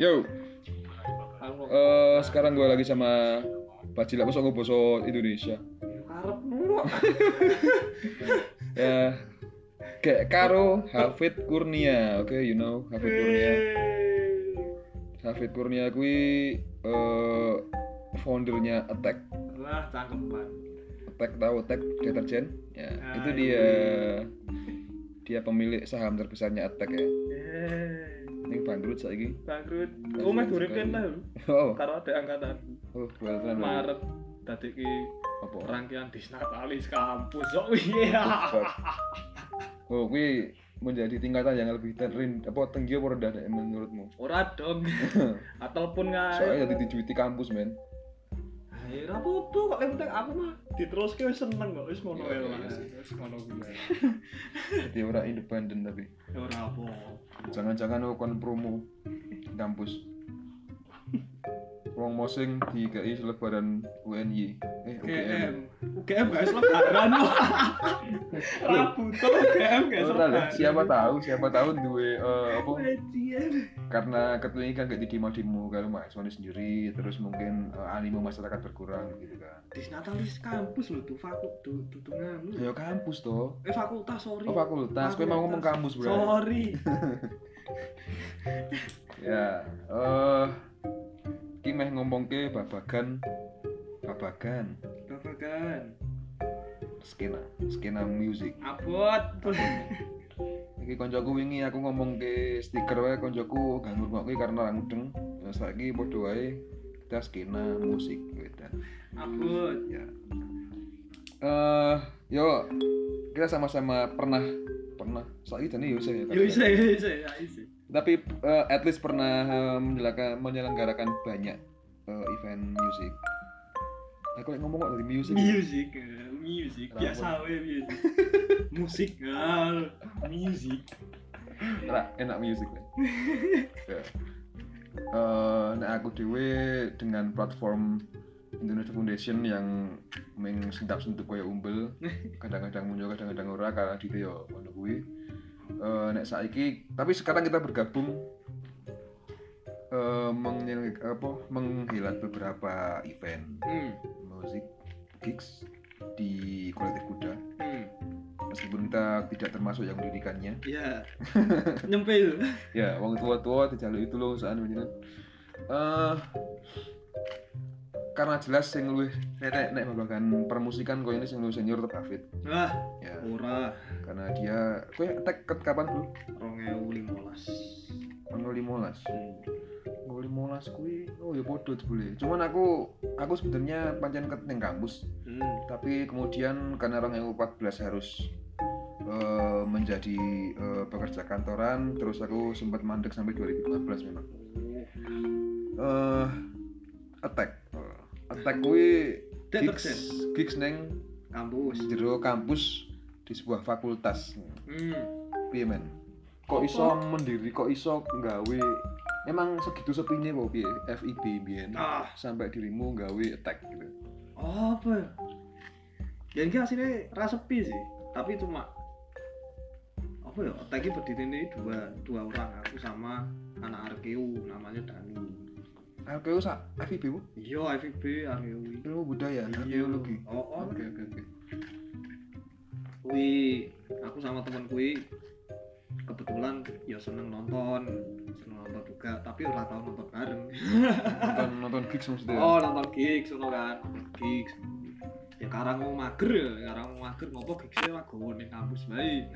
Yo, eh sekarang gue lagi sama Pak Cilak Bos Boso Indonesia. Ya, kayak Karo Hafid Kurnia, oke, you know Hafid Kurnia. Hafid Kurnia kui eh foundernya Attack. Wah, cangkeman. Attack tahu Attack deterjen? Ya, Ah, itu iya. dia. Dia pemilik saham terbesarnya Attack ya. Ini bangkrut saiki. bangkrut. Kau meh duripin lah. Oh, Karo ada angkatan oh, well. Maret dadi ki Apa? rangkaian disnatalis kampus. Kok iya. Oh, kui menjadi tingkatan yang lebih terin apa tinggi apa rendah menurutmu? Ora dong. Atau pun Soalnya jadi dijuiti kampus men. Ayo ora apa-apa kok yang penting aku mah diteruske wis seneng kok wis ngono Iya, ya. iya Mas. sih. Wis ngono kuwi. Jadi orang independen tapi Ya Ora apa. jangan-jangan lo kon promo kampus. Wong mosing di KI selebaran UNY. Eh, UGM. UGM. UGM guys lebaran. Rabu tuh UGM guys Oh, lebaran. lah, siapa tahu, siapa tahu duwe eh, apa karena ketua kan gak didemo-demo kalau mahasiswa sendiri terus mungkin eh, animo masyarakat berkurang gitu kan. Disnatalis kampus lho tuh fakultas tuh tutungan lu. Ya kampus toh. Eh fakultas sorry. Oh fakultas, kowe mau ngomong kampus bro. Sorry. Ya, eh iki meh ngomongke babagan babagan Babagan. skena, skena music. Abot. Iki koncoku wingi aku ngomong ke stiker wae koncoku gak ngrungokke karena ora mudeng. Ya saiki padha wae kita skena musik wedan. Abot. Ya. Eh, yo kita sama-sama pernah pernah saiki jane yo saya. Yo ya isa. Tapi eh, at least pernah eh, menyelenggarakan, banyak eh, event musik. Aku lagi ngomong kok dari music. Music, eh, music. Biasa we music. Musik, music. Ora, enak music. kan. Ya. Eh, nah aku dewe dengan platform Indonesia Foundation yang meng sentap-sentup kaya umbel kadang-kadang muncul kadang-kadang ora karena di yo ngono kuwi Eh, nek saiki tapi sekarang kita bergabung eh mengyel- apa menghilat beberapa event Hmm. musik gigs di kolektif kuda Hmm. meskipun kita tidak termasuk yang mendirikannya Ya. Nyempil. ya wong tua-tua dijaluk itu loh ini eh karena jelas sing luwih nek nek nek babagan permusikan koyo ini sing luwih senior tetap David. Wah, ya. ora. karena dia kowe attack ket kapan bro? 2015. tanggal 15 Hmm. tanggal 15 kuwi oh ya podo boleh cuman aku aku sebenarnya pancen ket ning kampus. Hmm. tapi kemudian karena orang yang 14 harus eh, menjadi eh, pekerja kantoran terus aku sempat mandek sampai 2015 memang. Eh attack. Eh, attack kuwi gigs gigs neng Kampus. jero kampus di sebuah fakultas Hmm. piye men kok iso mendiri kok iso nggawe emang segitu sepinya kok piye FIB biyen Ah, sampai dirimu nggawe attack gitu apa ya? Ini hasilnya rasa sepi sih, tapi cuma apa ya? Tadi berdiri ini dua dua orang aku sama anak RKU namanya Dani. LKU sa FIB bu Iya, FIB RKU. ilmu budaya Iya. arkeologi Oh, oh. oke oke oke Kui, aku sama teman kui kebetulan ya seneng nonton, seneng nonton juga, tapi ora tau nonton bareng. nonton nonton gigs maksudnya Oh, nonton gigs ngono kan, nonton gigs. Ya karang mau mager ya, karang mau mager ngopo gigsnya lah gowo ning kampus bae.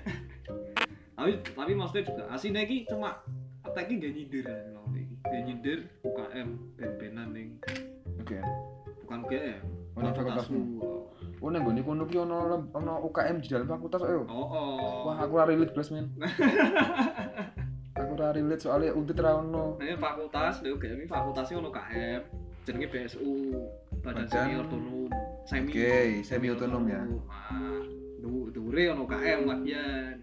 tapi tapi maksudnya juga asine iki cuma apa iki gak nyindir ya Gak nyindir UKM ben-benan ning oke bukan UGM. Ning fakultasmu. oh nang gone kono ki ono ono UKM di dalam fakultas ayo Oh, oh. wah aku ora relate blas men aku ora relate soalnya untit ra ono Nah, ini fakultas, lho UGM ini fakultasnya ono KM, jenenge BSU, Badan Badan- Semi Otonom, semi. Oke, semi otonom ya. Nah, du dure ono KM lagian.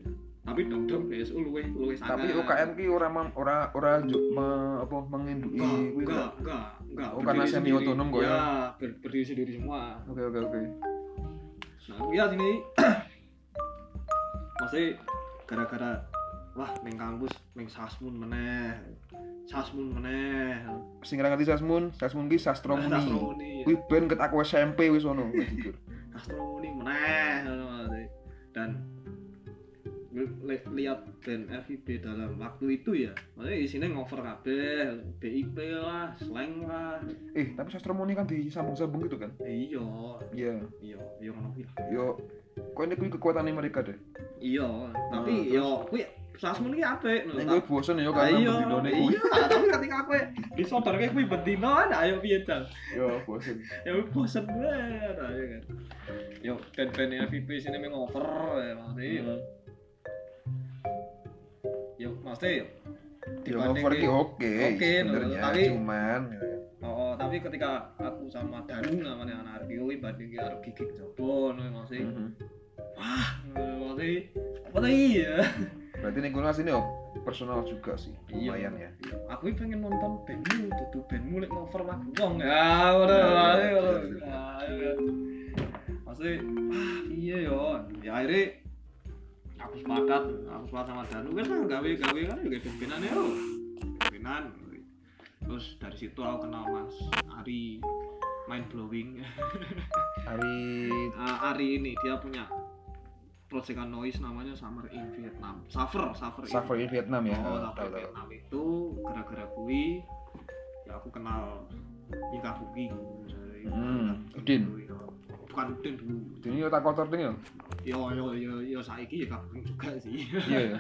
Tapi dong-dong BSU luwe luwe sangat. tapi UKM ki ora ora ora me- apa menginduki enggak, kuwi enggak, enggak. Oh, karena semi otonom kok ya? Ya, ber berdiri sendiri semua. oke oke oke Nah, ya sini Masih gara-gara wah ning kampus ning sasmun meneh Sasmun meneh. sing ngerti Sasmun Sasmun ki Sastromuni Sastromuni. kuwi ben ket aku SMP wis ono jujur Sastromuni meneh. Dan lihat band FIB dalam waktu itu ya. Maksudnya isinya ngover kabeh BIP lah slang lah. Eh tapi Sastromuni kan disambung-sambung gitu kan? Iya. Iya. Iya iya ngono kuwi yo kok ini kuwi kekuatannya mereka deh iya. Tapi yo kuwi Sasmun ki apik lho, Nek bosen ya Ah, karena iya, bendinone kuwi. iya, tapi ketika aku disodarke kuwi bendino kan ayo piye Jan? Yo bosen. Ya bosen banget ayo kan. Yo band-band FVP sini meng over ya maksudnya. Hmm. Yo maksudnya yo Yo over ki oke Oke, sebenarnya tapi- cuman gitu kan. Oh, tapi ketika aku sama Danu namanya anak Argio banding karo gigik jodoh maksudnya. Mhm. Wah, maksudnya apa tadi ya? Berarti nih gue sini yo personal juga sih Iya. lumayan ya. Iya. Aku pengen nonton bandmu, tuh bandmu lek ngover lagu wong. Ya, udah, Ya, udah, ya, udah. ya, Ya, ya. Maksudnya, ah iya yo. Ya akhirnya aku sepakat, aku sepakat sama Danu kan lah gawe gawe kan juga band-bandan yo. Band-bandan. Terus dari situ aku kenal Mas Ari mind blowing. Hari Ah, Ari ini dia punya proyekan noise namanya Summer in Vietnam. Suffer, Suffer. in Suffer in Vietnam ya. Oh, sampai tahu. Vietnam itu gara-gara kui ya aku kenal Mika Buki. Hmm, Udin. Bukan dulu. Ini yo tak kotor ding yo. Yo yo yo yo saiki ya juga sih. Iya ya.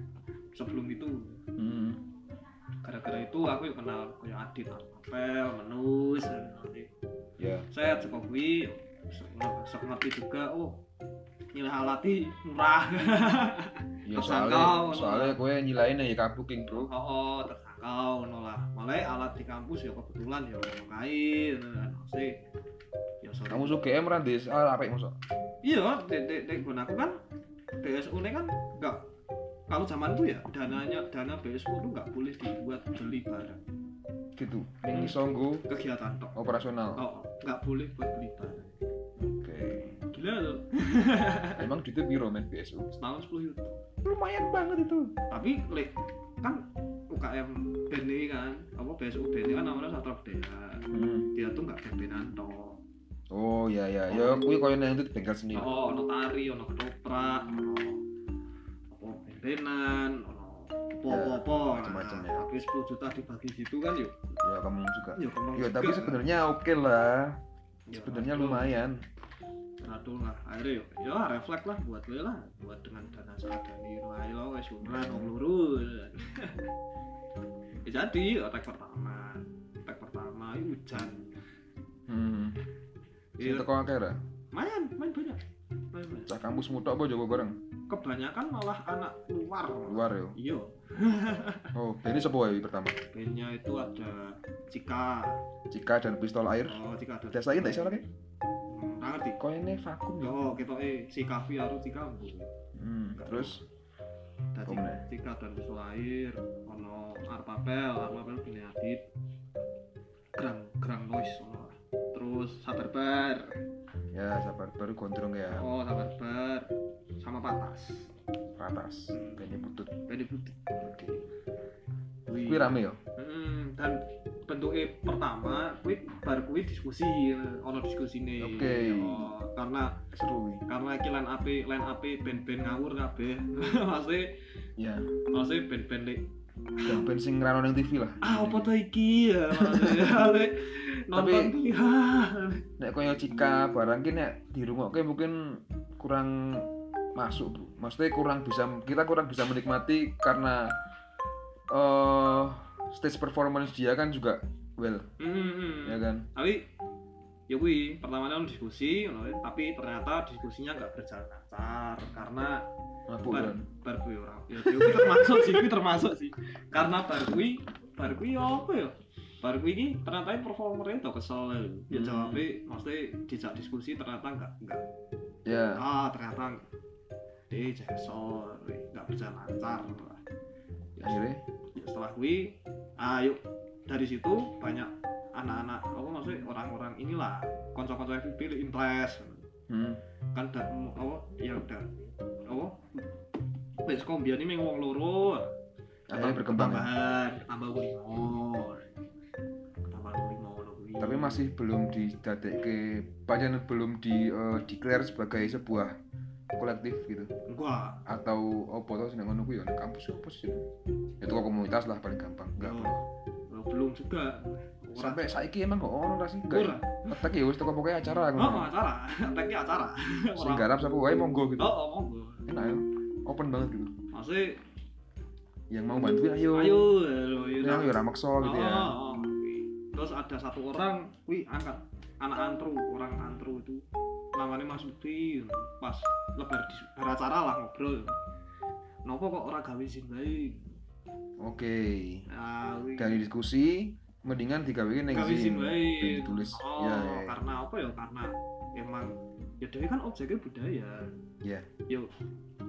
Sebelum itu Hmm. gara-gara itu aku ya kenal kayak Adit, Apel, Menus. Ya. Saya saka kui sok ngerti juga oh nilai alati murah. Ya Tersangkau, soalnya soalnya gue nyilain ya kabuking bro. oh, oh tersangkau no lah malah alat di kampus ya kebetulan ya ono kain kan sih. Ya sorry. Kamu suka em randis ah apa masuk? iya dek dek dek aku kan BSU ini kan enggak kalau zaman itu ya dananya dana BSU itu nggak boleh dibuat beli barang. Gitu. Ini songgo kegiatan tok. operasional. oh nggak boleh buat beli barang. Gila loh Emang gitu biro men BSU. setahun 10 juta Lumayan banget itu. tapi lek kan UKM ini kan apa BSU band ini kan namanya Satra Budaya Hmm. dia tuh nggak band-bandan tok Oh iya iya. Ya kuwi koyo nang itu bengkel sendiri. Oh, ono tari, ono ketoprak, ono apa bendenan, ono apa-apa. Ya, macam-macam ya. Tapi 10 juta dibagi gitu kan yuk. Ya kamu juga. Ya Ya tapi sebenarnya oke lah. Ya, Sebenarnya lumayan. Ratu lah. Akhirnya yuk. Ya refleks lah buat gue lah. Buat dengan dana seadanya lah. Ya wes umuran wong lurus. Ya jadi otak pertama. Otak pertama itu hujan. Hmm. Sing Ya, teko akeh ra? main, main banyak. Main banyak. Cah kampus mutok apa Jawa bareng? Kebanyakan malah anak luar. Luar yo. Iya. Oh, ini sebuah ya pertama. bandnya itu ada Cika Cika dan pistol air. oh Cika ada Biasa lagi tak lagi. Hmm, ngerti Kok ini vakum ya? oh kita eh si Kavi harus Cika bu Hmm, terus meneh? Cika dan Pistol air ono Arpapel Arpapel bini Adit Gerang Gerang Noise ono terus Sabar Bar ya sabar baru gondrong ya. oh Sabar Bar sama Patas Ratas. Kayaknya butut. Bani Putih Oke. Wih. Kuwi rame yo. Hmm, dan bentuknya pertama kuwi bar kuwi diskusi ono diskusi nih Oke. karena Seru wi. karena iki line AP line AP band-band ngawur kabeh maksudnya Ya. maksudnya band-band Dan ben sing ngrano ning TV lah. ah apa tuh iki ya nonton iki. Nek koyo Cika barang ki nek dirungokke mungkin kurang masuk, Bu. Maksudnya kurang bisa kita kurang bisa menikmati karena eh stage performance dia kan juga well, Hmm, ya kan? tapi ya kuwi pertamanya ono diskusi tapi ternyata diskusinya nggak berjalan lancar karena Mabuk bar kan. bar kuwi ora ya ya kuwi termasuk sih kuwi termasuk sih karena bar kuwi bar kuwi ya apa ya bar kuwi iki ternyata performernya tuh kesel ya Hmm. jawabnya maksudnya dijak diskusi ternyata nggak nggak Ya. ah ternyata dia kesel nggak berjalan lancar ya, Akhirnya ya setelah kuwi ayo dari situ banyak anak-anak apa maksudnya orang-orang inilah konco-konco FVP interest hmm. kan da, apa ya udah apa wis kombian ini wong loro Akhirnya berkembang ya? Tambahan, tambah limo. Tambah limo tapi masih belum didadekke pancen belum di eh, declare sebagai sebuah kolektif gitu. Enggak atau apa tau sih ngono kuwi ya kampus apa sih. Ya itu komunitas lah paling gampang. Enggak Oh, belum juga. Sampai saiki emang kok ono ra sih? Ora. enggak Otak ya wis teko pokoknya acara Oh, oh, acara. Teknik acara. sing garap sapa wae monggo gitu. Oh, oh, monggo. enak ya? Open banget gitu Maksudnya, yang mau bantuin ayo. Ayo, ayo, ayo. yang ya ra maksa gitu ya. Oh, oh, kuwi. Terus ada satu orang, wih angkat anak antru, orang antru itu namanya Mas Udi pas lebar di beracara lah ngobrol. Nopo kok orang gawe izin baik? oke Nah, kuwi dari diskusi mendingan digawein ning sini baik. ditulis Oh, ya ya karena apa ya? Karena emang ya dewe kan objeknya budaya. ya Yo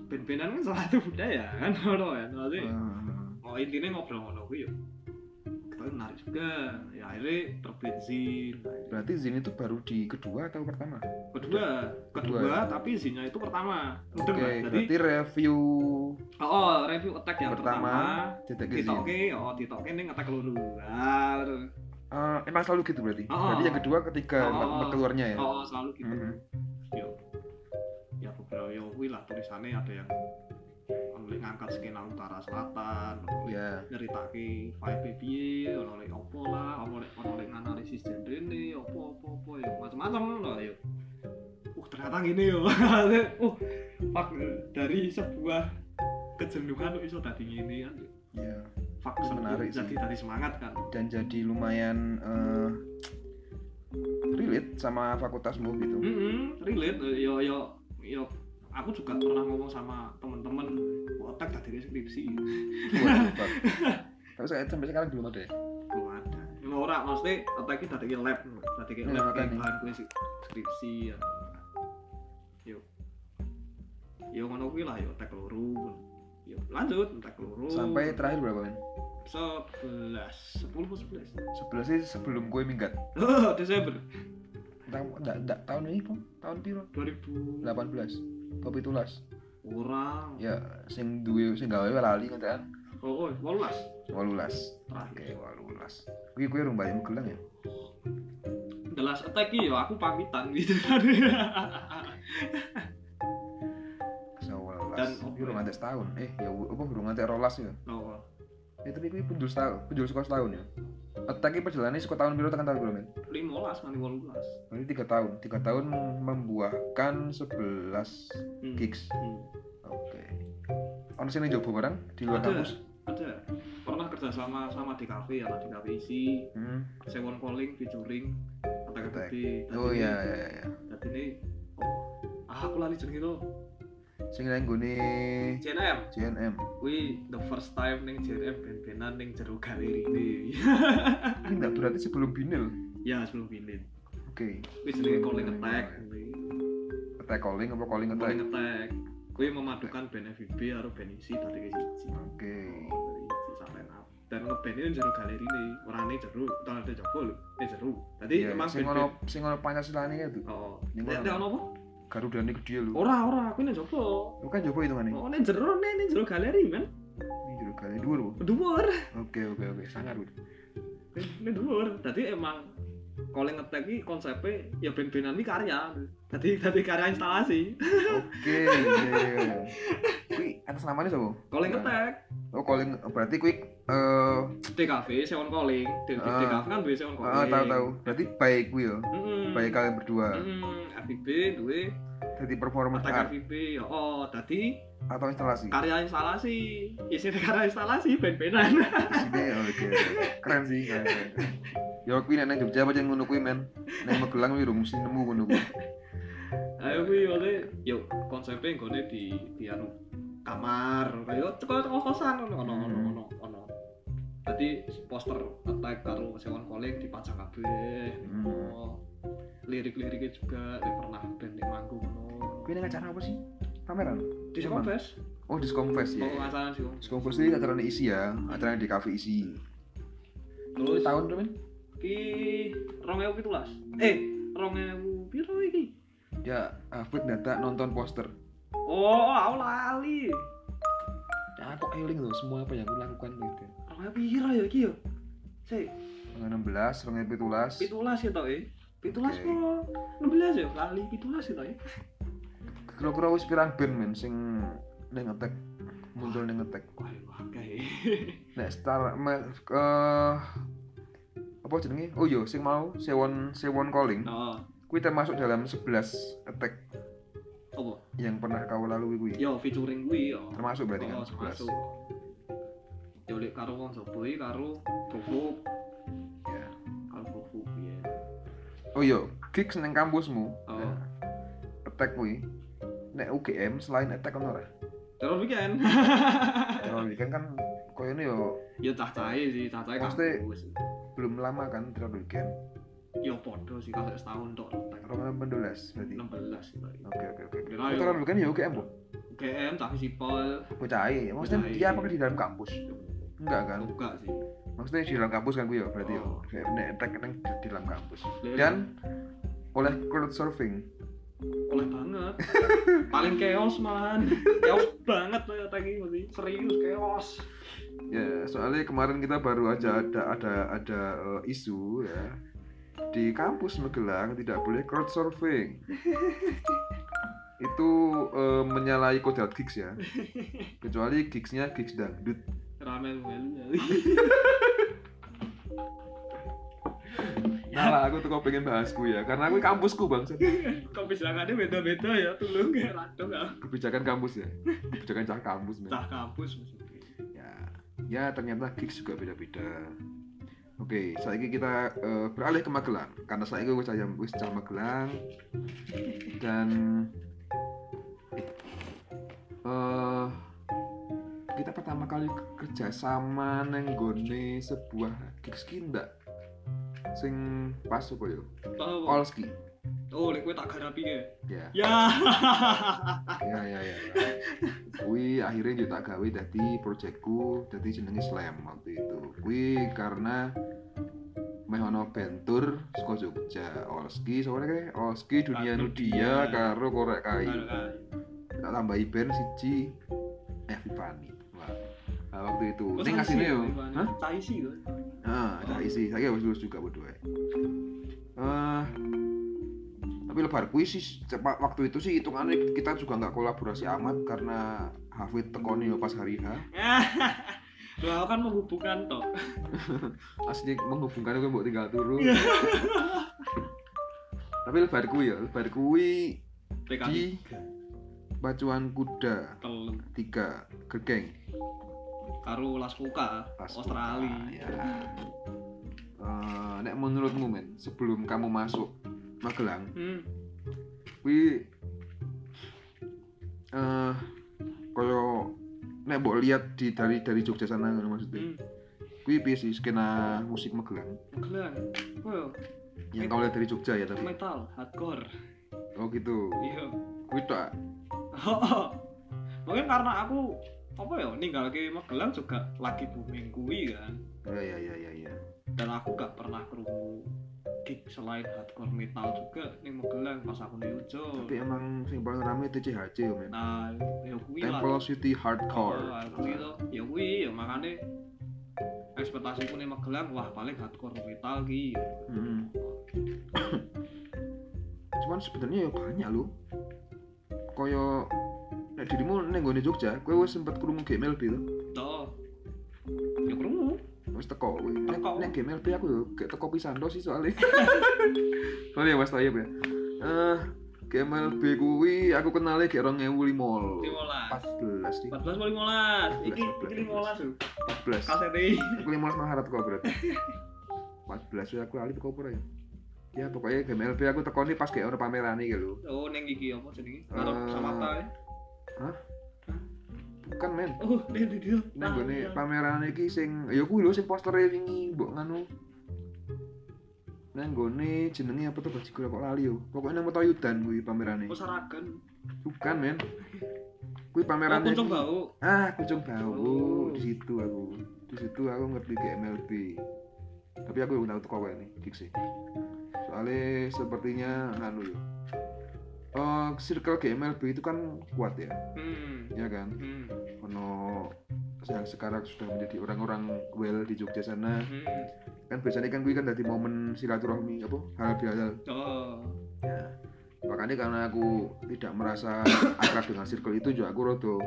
ben-benan kan salah satu budaya kan ngono ya. Maksudnya, Eh, oh intinya ngobrol ngono kuwi yo. Kita menarik juga. Ya akhirnya terbit zin. Akhirnya berarti Zin itu baru di kedua atau pertama kedua kedua, Kedua. tapi izinnya itu pertama oke Mbak. jadi berarti review oh, oh, review attack yang pertama pertama ditoke oh attack lulu nah, terus, Eh, emang selalu gitu berarti Oh, berarti oh. yang kedua ketika Oh, oh. mbak keluarnya ya oh selalu gitu Mhm. yo ya beberapa yo kuwi lah tulisannya ada yang ono lek ngangkat skena utara selatan ya nyeritake vibe piye ono lek opo lah ono lek ono lek analisis genre ini opo opo opo ya macam-macam lah yo uh ternyata gini yo. Uh fuck dari sebuah kejenuhan iso dadi ngene kan? Ya jadi- menarik sih. jadi dari semangat kan? Dan jadi lumayan eh, relate sama fakultasmu gitu. Mm relate yo yo yo aku juga pernah ngomong sama temen-temen otak tadi skripsi tapi saya sampai sekarang belum ada ya? Belum ada. Yang ora mesti otak kita tadi lab tadi Ya, lab makanya. kayak bahan kuis skripsi ya. Yo. Yo ngono kuwi lah yo tek loro. Yo lanjut tek loro. Sampai terakhir berapa men? sebelas sepuluh sebelas? Sebelas sih sebelum gue minggat. Oh Desember. Enggak tahun ini kok tahun piro? 2000 18 Kopi tulas. Orang ya sing duwe sing gawe lali kan oh oh 18 terakhir. Oke 18 kuwi kuwi rung bayang gelang ya? Jelas attack yo aku pamitan gitu kan. 11 Dan kuwi rung nganti setahun. Eh ya apa rung nganti rolas ya? Oh eh tapi kuwi penjul setahun penjul sekolah setahun ya Attack iki perjalanannya sekolah tahun piro tekan tahun piro men? limolas nanti walulas Berarti tiga tahun, tiga tahun membuahkan 11 Hmm. gigs. Hmm. Oke. Ono sing ning jobo barang di luar Ada. kampus? ada pernah kerja sama sama di kafe ya di kafe isi Hmm. sewon calling featuring Attack. attack Oh iya iya iya. jadi ini oh, ah aku lali jeneng itu Sing nang gone JNM JNM. Wih, the first time ning JNM ben-benan ning jero galeri ini Ini enggak berarti sebelum binil. ya sebelum bilin Oke. wih jenenge calling attack Attack calling apa calling attack? calling attack Wih memadukan band FIB karo band isi tadi ke siji Oke. dari isi sampai up dan ngeband ini jero galeri ini orangnya jero tahun ada lho eh jero tadi Iya, emang sing ono sing ono Pancasilane itu. oh Ini Nek mana? nek ono apa Garuda ini gede lho. ora ora aku ning jopo Bukan jopo hitungane. oh ning jero nih ning jero galeri men Ini jero kali dhuwur. Dhuwur Oke oke oke. Sangar. Bu. ini dhuwur dadi emang calling attack iki konsepnya ya band-bandan iki karya dadi dadi karya instalasi Oke. iya. Kuwi atas namanya sapa? calling attack Oh calling berarti kuwi eh DKV Sewon Calling di Ah. DKV kan duwe Sewon ah, Calling tahu tahu. Berarti baik kuwi ya. Baik kalian berdua. Mm-mm. FIB duwe Jadi performance attack art FIB ya oh dadi atau instalasi. karya instalasi isi karya instalasi band-bandan Sini oke. Keren sih. Keren. keren. Ya kuwi nek nang Jogja pancen ngono kuwi men. Nang Magelang kuwi mesti nemu ngono kuwi. ayo kuwi oleh yo konsepnya nggone di di anu kamar kayak cekol cekol kosan ono ono ono ono ono jadi poster attack karo Sewon Calling dipajang kabeh Hmm. oh lirik-liriknya juga yang pernah band di manggung ono Kuwi nang acara apa sih? Pameran. di? Skopes Oh, di Skomfest ya. kalau salah sih Om. Skomfest ini acaranya isi ya, acaranya di kafe isi. terus tahun tuh men? ki ewu pitulas eh rong ewu piro iki Ya, Afid data nonton poster. Oh aku lali Ya, kok eling loh semua apa yang aku lakukan gitu Rong pira ya iki ya? Sik, 16 2017 pitulas ya toh eh. Pitulas Oke. kok 16 ya, lali pitulas ya toh eh. kira-kira wis pirang band men sing ning ngetek muncul ning ngetek kae. nek star me, eh, apa jenenge oh iya sing mau Sewon Sewon Calling Oh, kuwi termasuk dalam 11 attack apa? yang pernah kau lalui kuwi Yo featuring kuwi yo. termasuk berarti kan Oh, 11 termasuk. Yo lek karo wong iki karo Profuk, ya karo Profuk ya. oh iya gigs ning kampusmu Oh. Nah, attack kuwi nek UGM selain attack ono ora Terus weekend. kalau weekend kan koyo ini yo Ya cah cahe sih, cah cahe Maksudnya- kampus. belum lama kan terlalu weekend Yo podo sih kalau setahun tok retek. Ramadan 16 berarti 16 sih. Pak. oke oke oke oh, terlalu weekend ya UGM bu UGM tapi sipol Bocah maksudnya dia apakah di dalam kampus enggak kan buka sih. maksudnya di dalam kampus kan gue ya berarti Oh. yo kayak nek neng di, dalam kampus dan oleh crowd surfing oleh banget. Paling chaos malahan. chaos banget ya tadi mesti serius chaos. ya soalnya kemarin kita baru aja ada ada ada eh, isu ya di kampus Magelang tidak boleh crowd surfing. Itu eh, menyalahi kodrat gigs ya. Kecuali gigsnya gigs dangdut. Rame nah lah aku tuh kok pengen bahas ku ya karena aku kampusku bang. Kok pisangannya beda-beda ya tulung ya? Rado ya. kebijakan kampus ya? Kebijakan cah kampus. Cah kampus maksudnya. ya ya ternyata gigs juga beda-beda oke saat kita eh, beralih ke Magelang. Karena saya gue saya wis cah Magelang. Dan eh kita pertama kali kerja sama neng gone sebuah gigs sing pas apa yo Oh, lek kowe tak garapi ya. ya Ya. ya ya ya. Kui akhirnya juga tak gawe dadi proyekku dadi jenenge Slam waktu itu. Kui karena meh ono bentur saka Jogja, Olski soalnya kayak Olski dunia nudia Dia. karo korek kayu. Tak tambahi band siji Evipani. Wah. Nah, waktu itu. Kok Ini yo. Ivan? Hah? Cai sih tuh. Ah, ada isi. Saya wis lulus juga berdua. Eh tapi lebar kuis sih cepat waktu itu sih hitungannya kita juga nggak kolaborasi amat karena Hafid tekoni ya pas hari H aku kan menghubungkan toh. asli menghubungkan gue buat tinggal turun tapi lebar kui ya lebar kui PK di Pacuan Kuda tiga Gergeng karo Las Pas Australia. ya. Eh, nek menurutmu men sebelum kamu masuk Magelang Hmm. kui eh koyo nek mbok lihat di dari dari Jogja sana ngono maksudnya Hmm. kui piye sih skena musik Magelang Magelang. Oh, yang kau lihat dari Jogja ya tapi metal, hardcore. oh gitu Iya. kui tak Mungkin karena aku apa ya ninggal ke Magelang juga lagi booming kuwi kan. ya ya ya ya ya Dan aku gak pernah kerungu gig selain hardcore metal juga ning Magelang pas aku ning Ujo. tapi emang sing paling rame TCHC yo men Nah, ya kuwi lah. Temple City Hardcore Oh, kuwi to. Ya kuwi ya makane ekspektasiku ning Magelang wah paling hardcore metal ki. Mm. cuman sebenarnya ya banyak loh koyo nek dirimu neng gone Jogja kowe wis sempet krungu GMLB to Toh. Ya krungu. Wis teko kowe nek Teko. nek GMLB aku yo gak teko pisan to sih soalnya soalnya Mas Tayyib ya eh GMLB kuwi aku kenalnya kayak 2015 15. 14 sih 14 mau 15. Iki 14, iki 15 tuh. 14 Kaset iki. aku 15 Maret kok berarti 14 ya aku lali teko apa ya ya pokoknya GMLB aku teko nih pas kayak ono pameran iki lho Oh, ning iki apa jenenge? Karo Eh, Samata ya. Bukan men Oh, dia dia dia. nang gone pameran iki sing ya kuwi lho sing postere wingi mbok nganu nang gone jenenge apa tuh bajigur kok lali yo pokoknya nang Metayudan kuwi pamerane Oh, Saragen. bukan men kuwi Oh, pameran kuncung bau. ah kucung bau Oh. di situ aku di situ aku ngerti ke MLB tapi aku belum tahu tuh kok ini sih soalnya sepertinya anu yo Oh, circle GMLB itu kan kuat ya, Hmm. ya kan? Hmm. Yang sekarang sudah menjadi orang-orang well di Jogja sana. Hmm. kan biasanya kan gue kan dari momen silaturahmi apa hal bihalal Oh. ya. Makanya karena aku tidak merasa akrab dengan circle itu juga aku rodo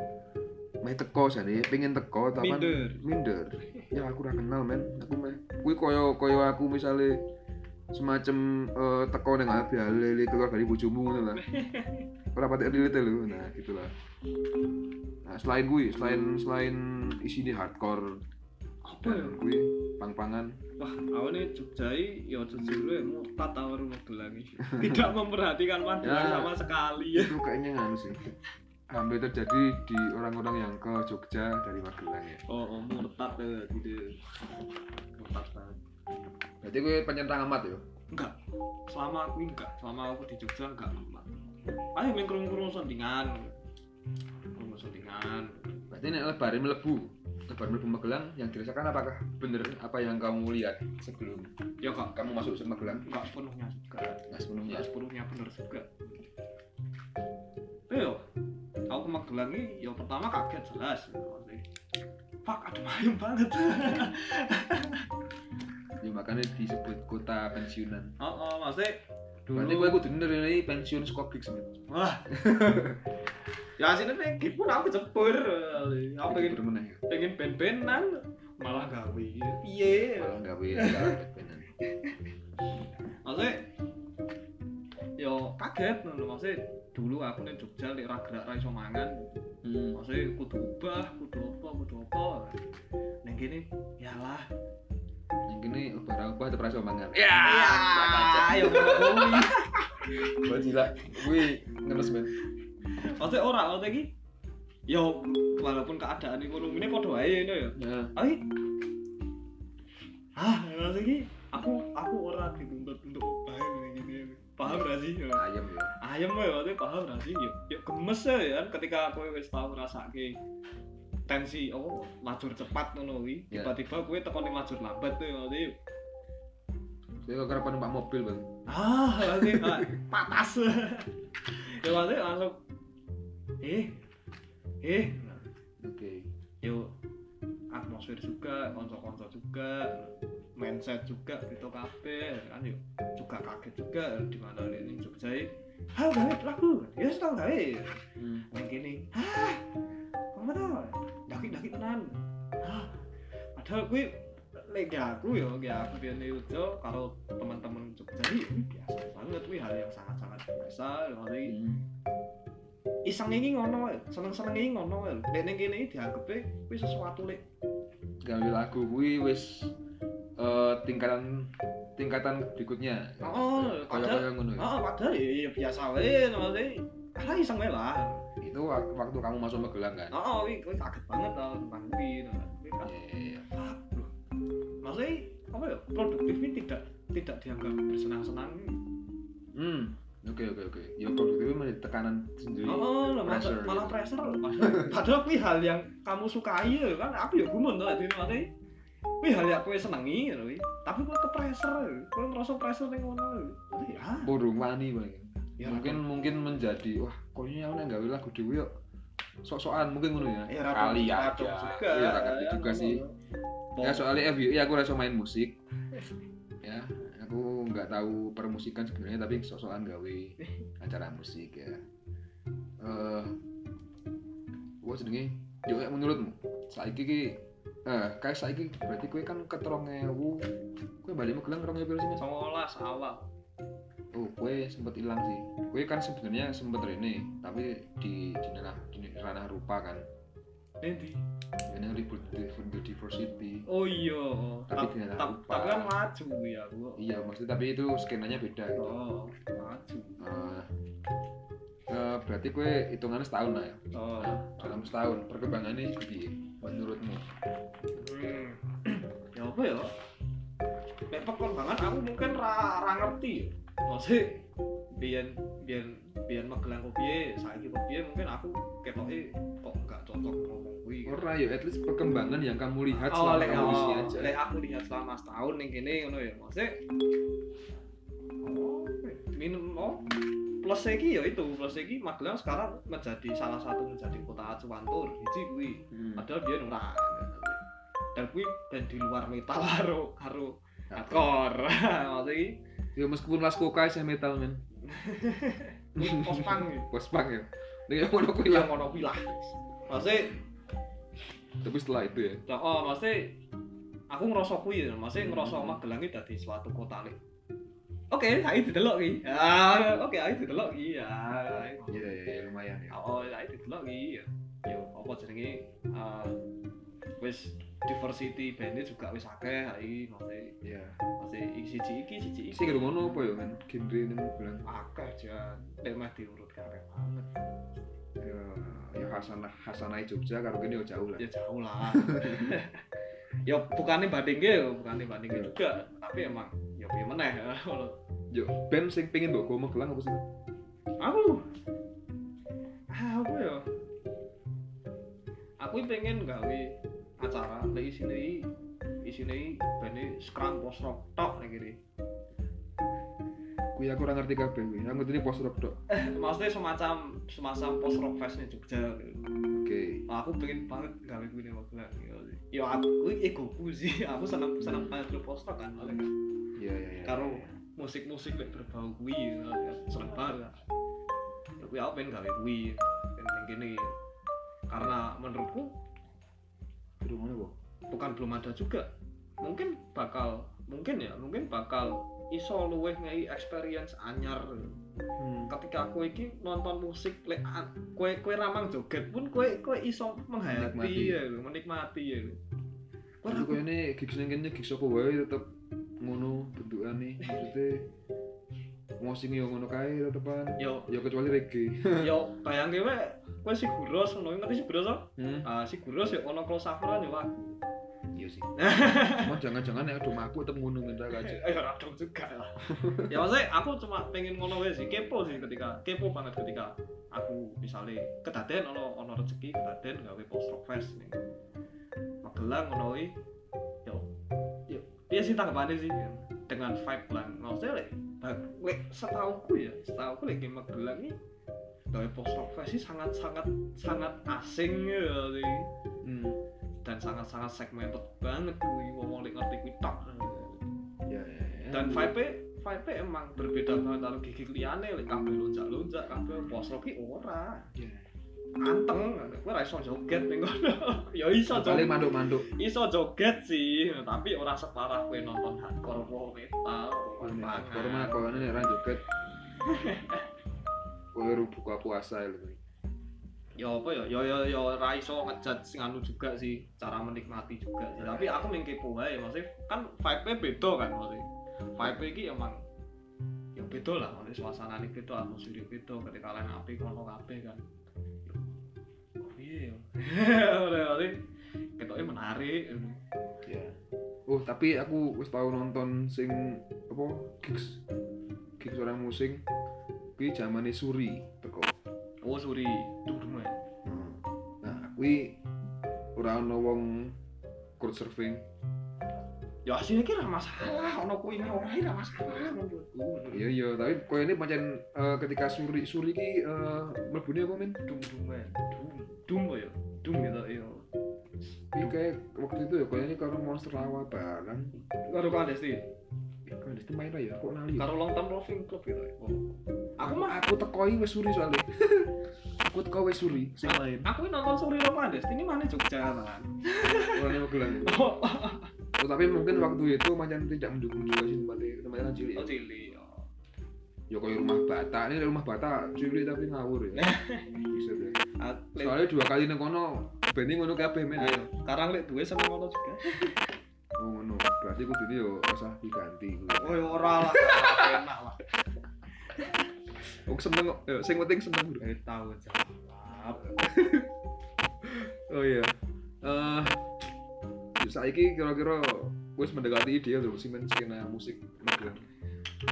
meh teko sih pengen teko tapi Minder. minder. Ya aku udah kenal men. Aku meh gue koyo koyo aku misalnya semacam eh, teko nang abi halele keluar dari ngono lah. Ora pati relate lho. Nah gitulah selain gue selain selain isinya hardcore Apa ya? gue pang-pangan Wah, awalnya Jogja ya jujur ya murtad tawar Magelang ini. Tidak memperhatikan Magelang Ya. sama sekali ya. itu kayaknya nganu sih hampir terjadi di orang-orang yang ke Jogja dari Magelang ya Oh, oh murtad ya gitu. Murtad banget. berarti gue penyentang amat ya Enggak. Selama aku enggak, selama aku di Jogja enggak amat. Ayo main kerung-kerung sondingan. Kerung sondingan. berarti ini lebaran melebu lebaran melebu Magelang yang dirasakan apakah bener apa yang kamu lihat sebelum Ya kak, kamu masuk ke Magelang enggak sepenuhnya juga. nggak sepenuhnya Enggak sepenuhnya bener juga. Ayo, aku ke Magelang ini ya pertama kaget jelas. Maksudnya, Fuck, ada mayem banget. ya makanya disebut kota pensiunan Oh, oh maksudnya dulu. berarti gue kudu bener ini pensiun skopik sebenarnya Wah. ya aslinya pengen pun aku cepur. Aku pengen ya pengen ben-benan malah gawe. Piye? kalau nggak boleh nggak benar Maksudnya yo kaget ngono maksudnya dulu aku ning Jogja lek ra gerak ra iso mangan. hmm. Maksudnya kudu ubah, kudu apa, kudu apa. Ning kene yalah. Gini lebaran apa terasa mangan Ya, yo ngono kuwi. Buat gila, gue ngenes men. Maksudnya ora maksudnya iki yo walaupun keadaan ekonomi ini padha wae ngono ya. Ya, Ai. Ah, maksudnya iki aku aku ora dituntut untuk ubah ini gini. Paham gak sih? Ya. ayam ya. ayam ya waktu paham gak sih ya, ya gemes ya kan ketika aku wis tau ngrasake tensi oh lajur cepat ngono kuwi Ya. tiba-tiba kowe teko ning lajur lambat tuh waktu Saya kok kerap numpak mobil bang. ah ah, patas ya waktu langsung eh eh Oke. yo atmosfer juga konco-konco juga mindset juga gitu kabeh kan yo juga kaget juga di mana ini Jogja hal gawe lagu ya tau gawe Hmm. yang gini ah apa tau daki daki tenan ah padahal gue lagi aku ya lagi aku di Indonesia kalau teman-teman Jogja ini biasa banget gue hal yang sangat sangat biasa kali Hmm. iseng ini ngono wae, seneng seneng ini ngono wae. Nek ning kene dianggep kuwi sesuatu lek Gawe lagu gue wis eh, tingkatan tingkatan berikutnya. Oh, padahal ngono ya. oh padahal ya ya biasa wae maksudnya ala iseng wae lah Itu wak- waktu kamu masuk Magelang kan. oh oh kuwi kaget banget tau tentang nah. Kan Iya, bro maksudnya apa ya produktif ini tidak tidak dianggap bersenang-senang Hmm. Oke oke oke. Ya produktif menjadi tekanan sendiri. oh, oh malah Pressure, malah gitu. pressure padahal, padahal kuwi hal yang kamu sukai ya kan aku ya gumun tuh di maksudnya kuwi hal yang kowe senengi ngono kuwi tapi kowe ke pressure kowe ngerasa pressure ning ngono Jadi, ah Burung wani bang. Ya mungkin mungkin menjadi wah kayaknya aku nek gawe lagu dhewe yuk sok-sokan mungkin ngono ya. ya Kali rada- aja. rada juga Iya, rada juga sih. Ya soalnya FYI aku rasa main musik. Ya, aku nggak tahu permusikan sebenarnya tapi sok-sokan gawe acara musik ya. Eh, wah jenenge yo ya menurutmu saiki ki eh kayak saiki berarti kowe kan ke 2000 kowe balik Magelang 2000 sih Mas? Songolas awal Oh, kue sempet hilang sih. Kue kan sebenarnya sempet rene, tapi di di ranah di ranah rupa kan. Nanti. Ini ribut diversity. Oh iya. Tapi Ta- di ta- lupa. Tapi kan maju ya aku. Iya, maksudnya tapi itu skenanya beda gitu. Oh, maju. Eh, eh, berarti kue hitungannya setahun lah ya. Oh. Nah, dalam setahun perkembangannya jadi menurutmu? Hmm. ya apa ya? Nek perkembangan aku mungkin ra, ra ngerti ya. Maksudnya biyen biyen biyen Magelang kok piye, saiki kok piye mungkin aku ketoke kok enggak cocok ngomong kuwi. Ora ya, at least perkembangan yang kamu lihat Oh, selama kamu oh, aja. lek aku lihat selama setahun ning kene ngono ya. Maksudnya oh, minum oh, plus iki ya itu plus iki Magelang sekarang menjadi salah satu menjadi kota cuantur hiji kuwi Hmm. padahal dia ora dan kuwi band di luar metal karo karo hardcore maksudnya Ya meskipun Mas Koka saya metal men. iki. Post punk ya. Yang ngono kuwi yang lah maksudnya Tapi setelah itu ya. ya, oh maksudnya aku ngerasa kuwi ya maksudnya ngerasa. Magelang iki dadi suatu kota nih Oke, ayo didelok iki. Ah, oke, ayo didelok iki. Ya. Iya iya lumayan ya. Oh, ayo didelok iki. Yo, apa jenenge? Eh wis diversity bandnya juga wis akeh iki maksudnya Iya. maksudnya iki siji iki siji iki Sing ngono apa ya men? Genre ini bilang. akeh jan nek meh diurut akeh banget Ya, ya Hasanah Hasanah Jogja karo kene yo jauh lah. ya jauh lah ya bukannya bandingke ya bukannya bandingke Iya. juga tapi emang ya piye meneh Yo band sing pengen mbok go Magelang apa sih? aku ah apa ya aku pengen gawe acara nek isine isine bane scrum post rock tok nek kene Kuwi aku ora ngerti kabeh kuwi. Aku ngerti post rock tok. maksudnya semacam semacam post rock fest nih Jogja. Oke. Nah, aku pengen banget gawe kuwi ning Magelang ya aku kuwi egoku sih aku seneng seneng banget lu post rock kan kan. Iya iya iya. karo musik-musik lek berbau kuwi seneng banget tapi aku pengen gawe kuwi pengen kene karena menurutku. Bukan belum ada juga mungkin bakal mungkin ya mungkin bakal iso luweh ngei experience anyar Hmm. ketika kowe iki nonton musik an- kowe kowe ramang joget pun kowe kowe iso menghayati ya lho, menikmati ya lho. Ra- koyo ini gigs ning kene gigs apa wae tetep ngono bentukane. Maksudnya ngosing yo ngono kae tetepan. yo Ya kecuali reggae. yo bayangke wae kowe si guros ngono ngerti si guros? Hmm. Ah si guros ya ono crossoveran yo aku. Iya sih. Cuma jangan-jangan ya aduh aku tetep ngono minta aja. Eh ora dong juga lah. ya maksudnya aku cuma pengen ngono wae sih kepo sih ketika kepo banget ketika aku misalnya kedaden ono ono rezeki kedaden gawe post rock fest nih. Magelang ngono yo piye sih tanggapane sih dengan vibe lah maksudnya lek lek setauku ya setauku lek game Magelang ini gawe post rock sih sangat sangat sangat asing ya sih Hmm. dan sangat sangat segmented banget kuwi ngomong lek ngerti kuwi tok Ya ya. ya. dan vibe vibe emang berbeda banget karo gigi liyane lek kabeh lonjak-lonjak kabeh post rock ki ora Ya. Anteng kowe ora iso joget ning kono. Ya iso Paling joget. manduk-manduk. iso joget sih tapi ora separah kowe nonton hardcore metal Baru mah koyo nek ra joget. Koyo buka puasa lho. ya apa ya? Ya ya ya ora iso ngejat sing anu juga sih cara menikmati juga sih. Tapi aku main kepo wae maksudnya kan vibe-nya beda kan maksudnya vibe iki emang ya beda lah. Maksudnya suasana ini beda atmosfer beda. Ketika kalian api kono kabeh kan iya. Ya maksudnya ketoknya menarik. Ya. Oh, tapi aku wis tau nonton sing apa gigs. Gigs orang musik kuwi zamane Suri teko. oh suri. Dung ya Nah, kuwi ora ono wong crowd surfing. Ya aslinya kira masalah ono kuwi ini ora ora masalah menurutku Iya iya, tapi koyo ini pancen eh, ketika Suri Suri ki eh mlebune apa men? dung dung ya dung dung ya dung gitu ya Kuwi kayak waktu itu ya koyo ini karo monster lawa barang. karo kandesti Kan itu main lah ya, kok lali. ya? karo long term roving club gitu ya aku mah aku tekoi wis Suri soalnya. aku teko wis Suri sing lain. aku ini nonton Suri Romandes ini mana Jogja kan oh Oh, tapi mungkin waktu itu macam tidak mendukung juga sih tempatnya tempatnya kan cilik. ya. oh cili oh. Ya kayak rumah bata, ini rumah bata cilik tapi ngawur ya. Bisa deh. Soalnya dua kali nang kono, bening ngono kabeh men. ayo sekarang lek duwe sama ngono juga Oh ngono, berarti kudu ini yo usah diganti. oh ya ora lah enak lah Aku seneng kok, ya, sing penting seneng eh tahu jawab Oh iya. Eh saiki kira-kira wis mendekati ideal lho sing skena musik Magelang.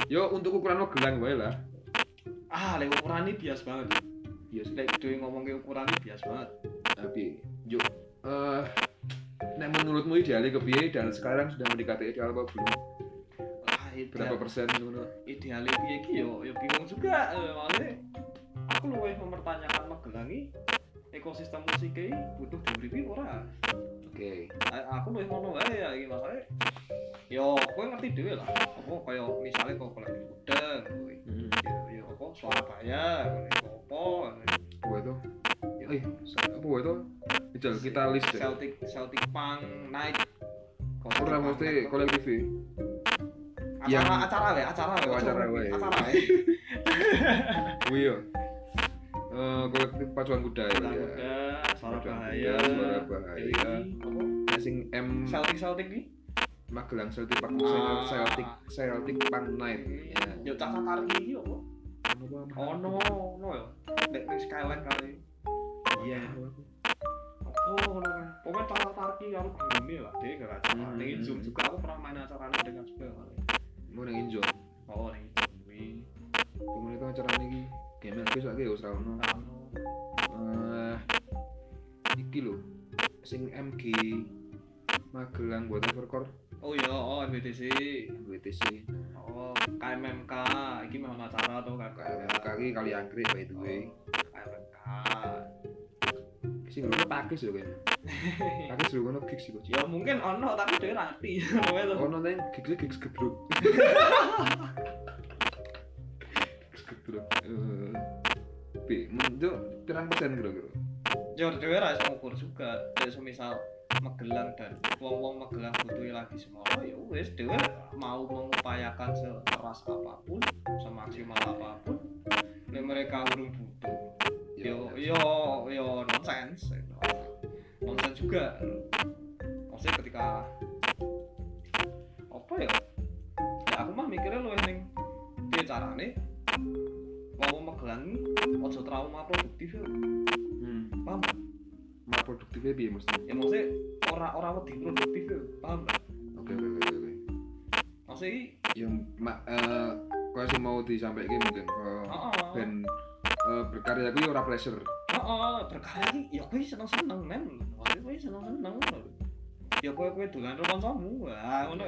Yo untuk ukuran Magelang wae lah. ah lek ukuran ini bias banget sih. lek dhewe ngomong ke ukuran ini bias banget Tapi yo eh nek menurutmu idealnya kepiye dan sekarang sudah mendekati ideal apa belum? ah itu berapa persen ngono idealnya piye iki yo yo bingung juga eh, maksudnya aku luwih mempertanyakan Magelang iki ekosistem musik iki butuh diuripi ora oke. A- aku luwih ngono wae ya iki masalah yo kowe ngerti dhewe lah. Apa kaya misalnya kok kolektif udeng kuwi hmm. yo yo apa suara bayar apa apa itu? eh apa itu? Ijal kita list deh Celtic Celtic Punk Night. Ora mesti kolektif acara yang- acara wae acara wae. Oh, acara wae. acara wae. kuwi yo eh kolektif pacuan kuda ya Ulang Suara bahaya, Kuda, Suara Bahaya. Dewi, apa? sing M Celtic Celtic nih. Magelang Celtic Punk Ah. Celtic Celtic Punk Night ya Yo caca tarik iki apa? Oh no, no ya. Nek ning Skyline kali. iya Oh. Pokoknya caca tarik karo panggungnya lah, deh gak acara. Hmm. Ning Zoom juga aku pernah main acaranya dengan juga kali. mau nang injo Oh, ning Zoom kuwi. kemudian itu acara ini game besok lagi ya usra ono eh iki lho sing MG Magelang buat overcore. Oh iya, oh MBTC. WTC Oh, KMMK, iki mau acara tuh kan KMK iki kali anggrek by the way. KMMK. sing ngono pakis lho kayaknya. Pakis lho ngono gigs iku Ya mungkin ono tapi dhewe ra ngerti. Kowe tuh. ono nang gigs gigs gebruk. Gigs gebruk. Eh Pi, menjuk pirang persen kira-kira Ya dhewe ra ngukur juga. Ya semisal Magelang dan wong-wong Magelang butuh lagi semono ya wis dhewe mau mengupayakan sekeras apa pun, semaksimal apa pun. Nek mereka urung butuh. Yo yo yo nonsens. Nonsens juga. Maksudnya ketika apa ya? Ya aku mah mikirnya lu piye carane wong Magelang aja trauma produktif ya. Produktifnya piye mesti ya maksudnya orang orang wedi produktif ya paham gak? oke oke oke maksudnya yang mak eh kau sih mau disampaikan mungkin ke oh, band eh, berkarya gue ora pleasure oh, oh, berkarya ya gue seneng seneng men. Maksudnya gue seneng seneng ya gue gue dolan karo kancamu wah ngono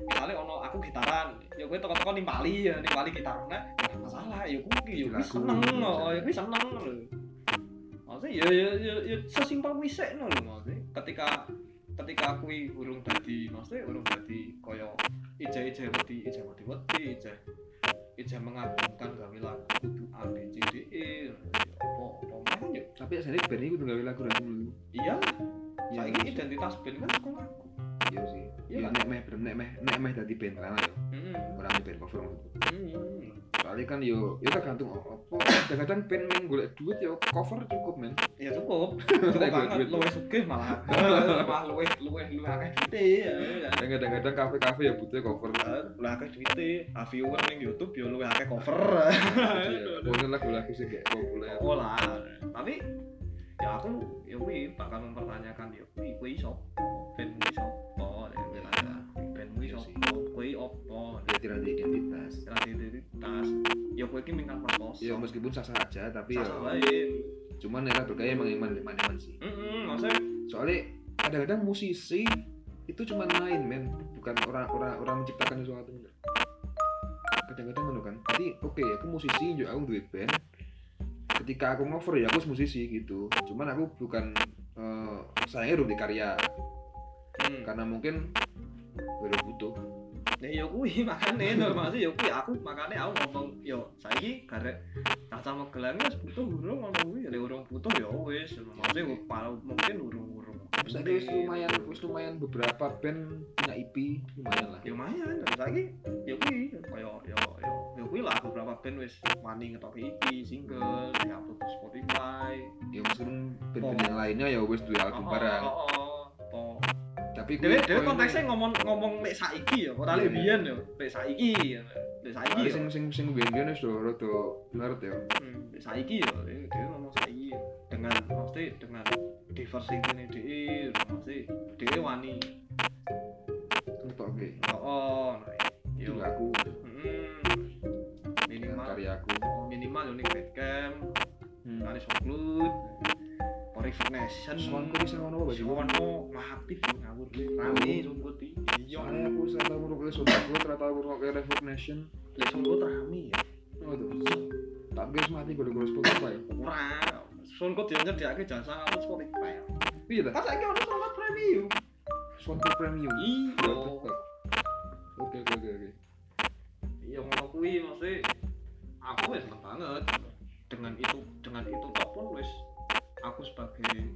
misalnya ono aku gitaran ya gue toko-toko nimpali ya nimpali gitarnya ya masalah ya gue ya gue seneng oh ya gue seneng lho. maksudnya ya ya ya, ya sesimpel kuwi sik lho maksudnya ketika ketika kuwi urung dadi maksudnya urung dadi koyo ija-ija wedi ija wedi wedi ija ija mengagumkan gawe lagu kudu A B C D E apa apa mana ya. Tapi band ini kudu gawe lagu dulu iya. Saiki iya. identitas band kan aku iya sih. Iya iya nek meh nek meh nek meh dadi band lah ya. Heeh orang di band cover maksudku. Heeh soalnya kan yo yo tergantung apa kadang-kadang band main golek duit yo cover cukup men. Ya cukup. Cukup banget. duit. luwih sugih malah. Malah luwih luwih luwih akeh duite ya. Dan kadang-kadang kafe-kafe ya butuh cover. Luwih akeh duite. Ah, viewer ning YouTube yo luwih akeh cover. Iya, pokoknya lagu-lagu sih kayak populer. Oh lah. Tapi ya aku ya kuwi bakal mempertanyakan ya kuwi kuwi sapa band kuwi kuwi opo tidak ada identitas. Identitas. Ya kuwi ki mingkat perkos ya meskipun sah-sah aja tapi ya. sasa wae cuman ya bergaya emang iman iman iman sih. Heeh maksudnya? Soalnya kadang-kadang musisi itu cuma main men. Bukan orang orang orang menciptakan sesuatu kadang-kadang ngono kan. Jadi oke aku musisi juga aku duit band. Ketika aku ngover ya aku musisi gitu. Cuman aku bukan eh sayangnya di karya. Hmm. karena mungkin baru butuh Ya ya kuwi makane normal sih ya kuwi. Aku makane aku ngomong yo saiki garek caca megelang wis butuh urung ngono kuwi. Ya urung butuh ya wis maksudnya Iya. mungkin urung-urung. Lagi wis lumayan wis lumayan beberapa band punya EP lumayan lah. Ya lumayan saiki ya kuwi kaya ya ya ya kuwi lah beberapa band wis wani ngetok EP single diupload di Spotify. Ya meskipun band-band yang lainnya ya wis dua album bareng. oh, oh, oh. Tapi koyo konteksnya ngomong ngomong lek saiki ya, ora Iya, lek biyen ya. Lek saiki ya. Lek saiki ya. sing sing sing biyen-biyen wis do rada ngerti ya Hmm, lek saiki ya, dewe ngomong saiki ya. dengan mesti dengan diversity ini DE, mesti DE wani. ngetok oke Oh, nah, itu yo. aku Hmm. dengan Minimal karyaku minimal yo ning Bandcamp, hmm. kali SoundCloud. Horrific Nation Soalnya aku bisa ngono apa sih? Sono aktif ngawur rame Songkot iki iya aku ternyata aku aku ternyata aku nongol Revolt Nation. lek Songkot rame ya Oh tuh. Tak guys mati gue Spotify. ora Songkot dia nyediake jasa upload Spotify Iya dah. kan saiki ono Songkot premium Spotify Premium. iya Oke oke oke oke. iya ngono kuwi maksudnya aku wis seneng banget dengan itu dengan itu tok pun wis aku sebagai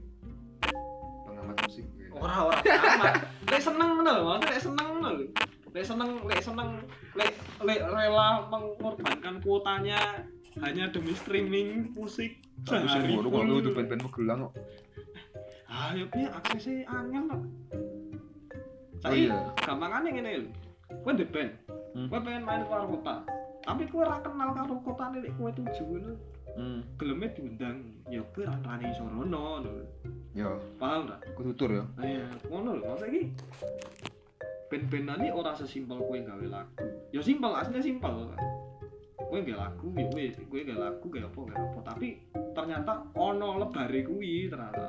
Pengamat musik. ora ora amat lek seneng ngono lho maksudnya lek seneng ngono lho lek seneng lek seneng lek lek rela mengorbankan kuotanya hanya demi streaming musik sehari gue pun kalau itu band-band Magelang kok. ah ya piye aksesnya angel kok Oh Saiki iya. gampangane ngene lho kowe ndek band Hmm. kowe pengen main keluar kota tapi kowe ora kenal karo kotane lek kowe tuju ngono Hmm. geleme diundang ya kowe ra rani sorono lho Ya, paham ta kudu tur ya. Nah, ya, ngono lho, maksudnya iki ini ora sesimpel kowe gawe lagu. Ya simpel, aslinya simpel. Kowe gawe lagu, ya kowe kowe gawe lagu gawe apa gawe apa, tapi ternyata ono lebare kuwi ternyata.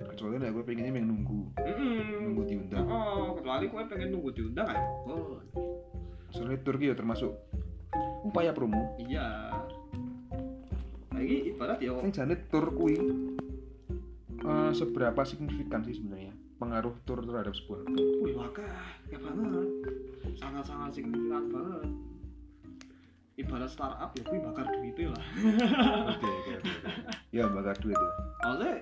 Kecuali nek gue pengennya pengen nunggu, Heeh. nunggu diundang. Oh, kecuali kowe pengen nunggu diundang ae monggo. Soalnya tur ki ya termasuk upaya promo. Iya. Ini ibarat ya Yang jane tur kuwi eh, seberapa signifikan sih sebenarnya pengaruh tur terhadap sebuah band? wih wakah, ya banget. Sangat-sangat signifikan banget. Ibarat startup ya kuwi bakar duitnya lah. Oke oke oke. Ya bakar duit ya. Maksudnya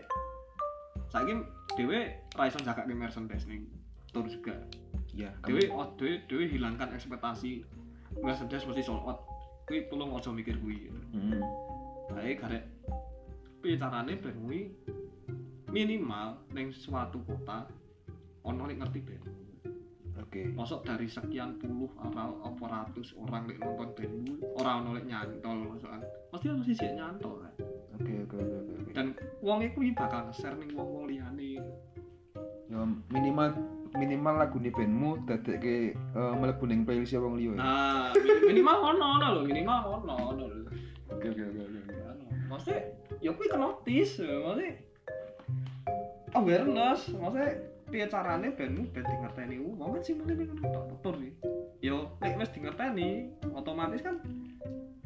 saiki dhewe ra iso jakake merchandise ning tour juga. Iya. Dhewe oh, dhewe dhewe hilangkan ekspektasi merchandise mesti sold out. Kuwi tolong aja mikir kuwi. Hmm. Kae garek piye carane ben kuwi minimal ning suatu kota ono nek ngerti band. Oke. Masuk dari sekian puluh atau apa ratus orang lek nonton bandmu ora ono lek nyantol maksudnya. Pasti ono sisi nyantol kan. Oke oke. oke. Dan wong iku bakal nge-share ning wong-wong liyane. Ya minimal minimal lagu nih bandmu dadekke uh, mlebu ning playlist wong liya ya. Nah, mi- minimal ono ono lho, minimal ono ono lho. Oke oke oke oke. Maksudnya, ya kuwi kenotis, maksudnya awareness, maksudnya piye carane bandmu ben di ngerteni wong kan simpel ning ngono tok tutur sih. Yo, nek wis di ngerteni, otomatis kan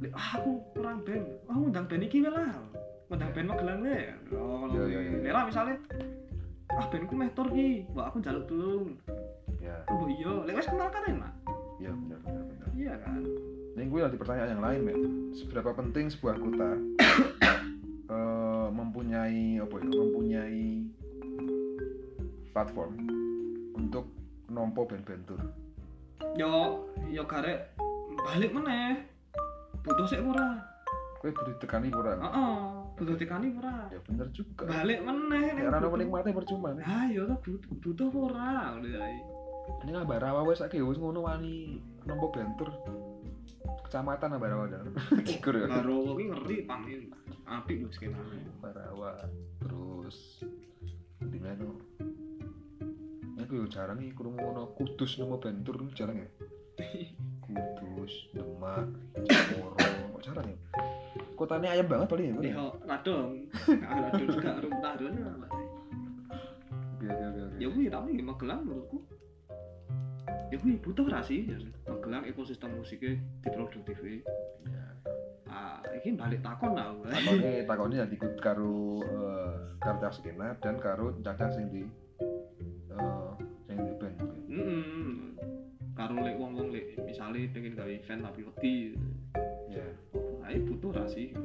lek ah, aku kurang band, ah ngundang band iki wae lah. Ngundang band Magelang wae. Iya. Nek ra misale ah bandku meh tur ki, mbak aku njaluk tulung. Ya, Oh iya, lek wis kenal kan enak. ya benar benar benar. Iya kan? Ini gue ada pertanyaan yang lain, men. Seberapa penting sebuah kota eh, mempunyai apa ya? Mempunyai platform untuk nompo band-band yo yo garek balik meneh butuh sik ora Gue butuh tekani kurang. heeh butuh tekani ora Ya bener juga. balik meneh Ya orang menikmati percuma nih. ah tuh butuh butuh ora udah ae Ini Ambarawa wes saiki wis ngono wani nompo band tour. Kecamatan Ambarawa dah. Cikur ya. karo kuwi ngeri pangin apik lho skenane Ambarawa terus di mana? Aku yo jarang nih kurang ngono kudus nomor band tour jarang ya. Kudus, Demak, kok jarang ya? Kotanya ayam banget paling ya. Yo radong radong juga rum radong Oke oke oke. ya tapi di Magelang menurutku ya kuwi butuh ra sih ya. Magelang ekosistem musiknya diproduktif Ya. ah iki balik takon lah gue. Takone takone ya ikut karo eh, karo skena dan karo cacat sing di eh sing di band. Hmm. Karo lek wong-wong lek misale pengen gawe event tapi wedi. Ya. Ae butuh ra sih.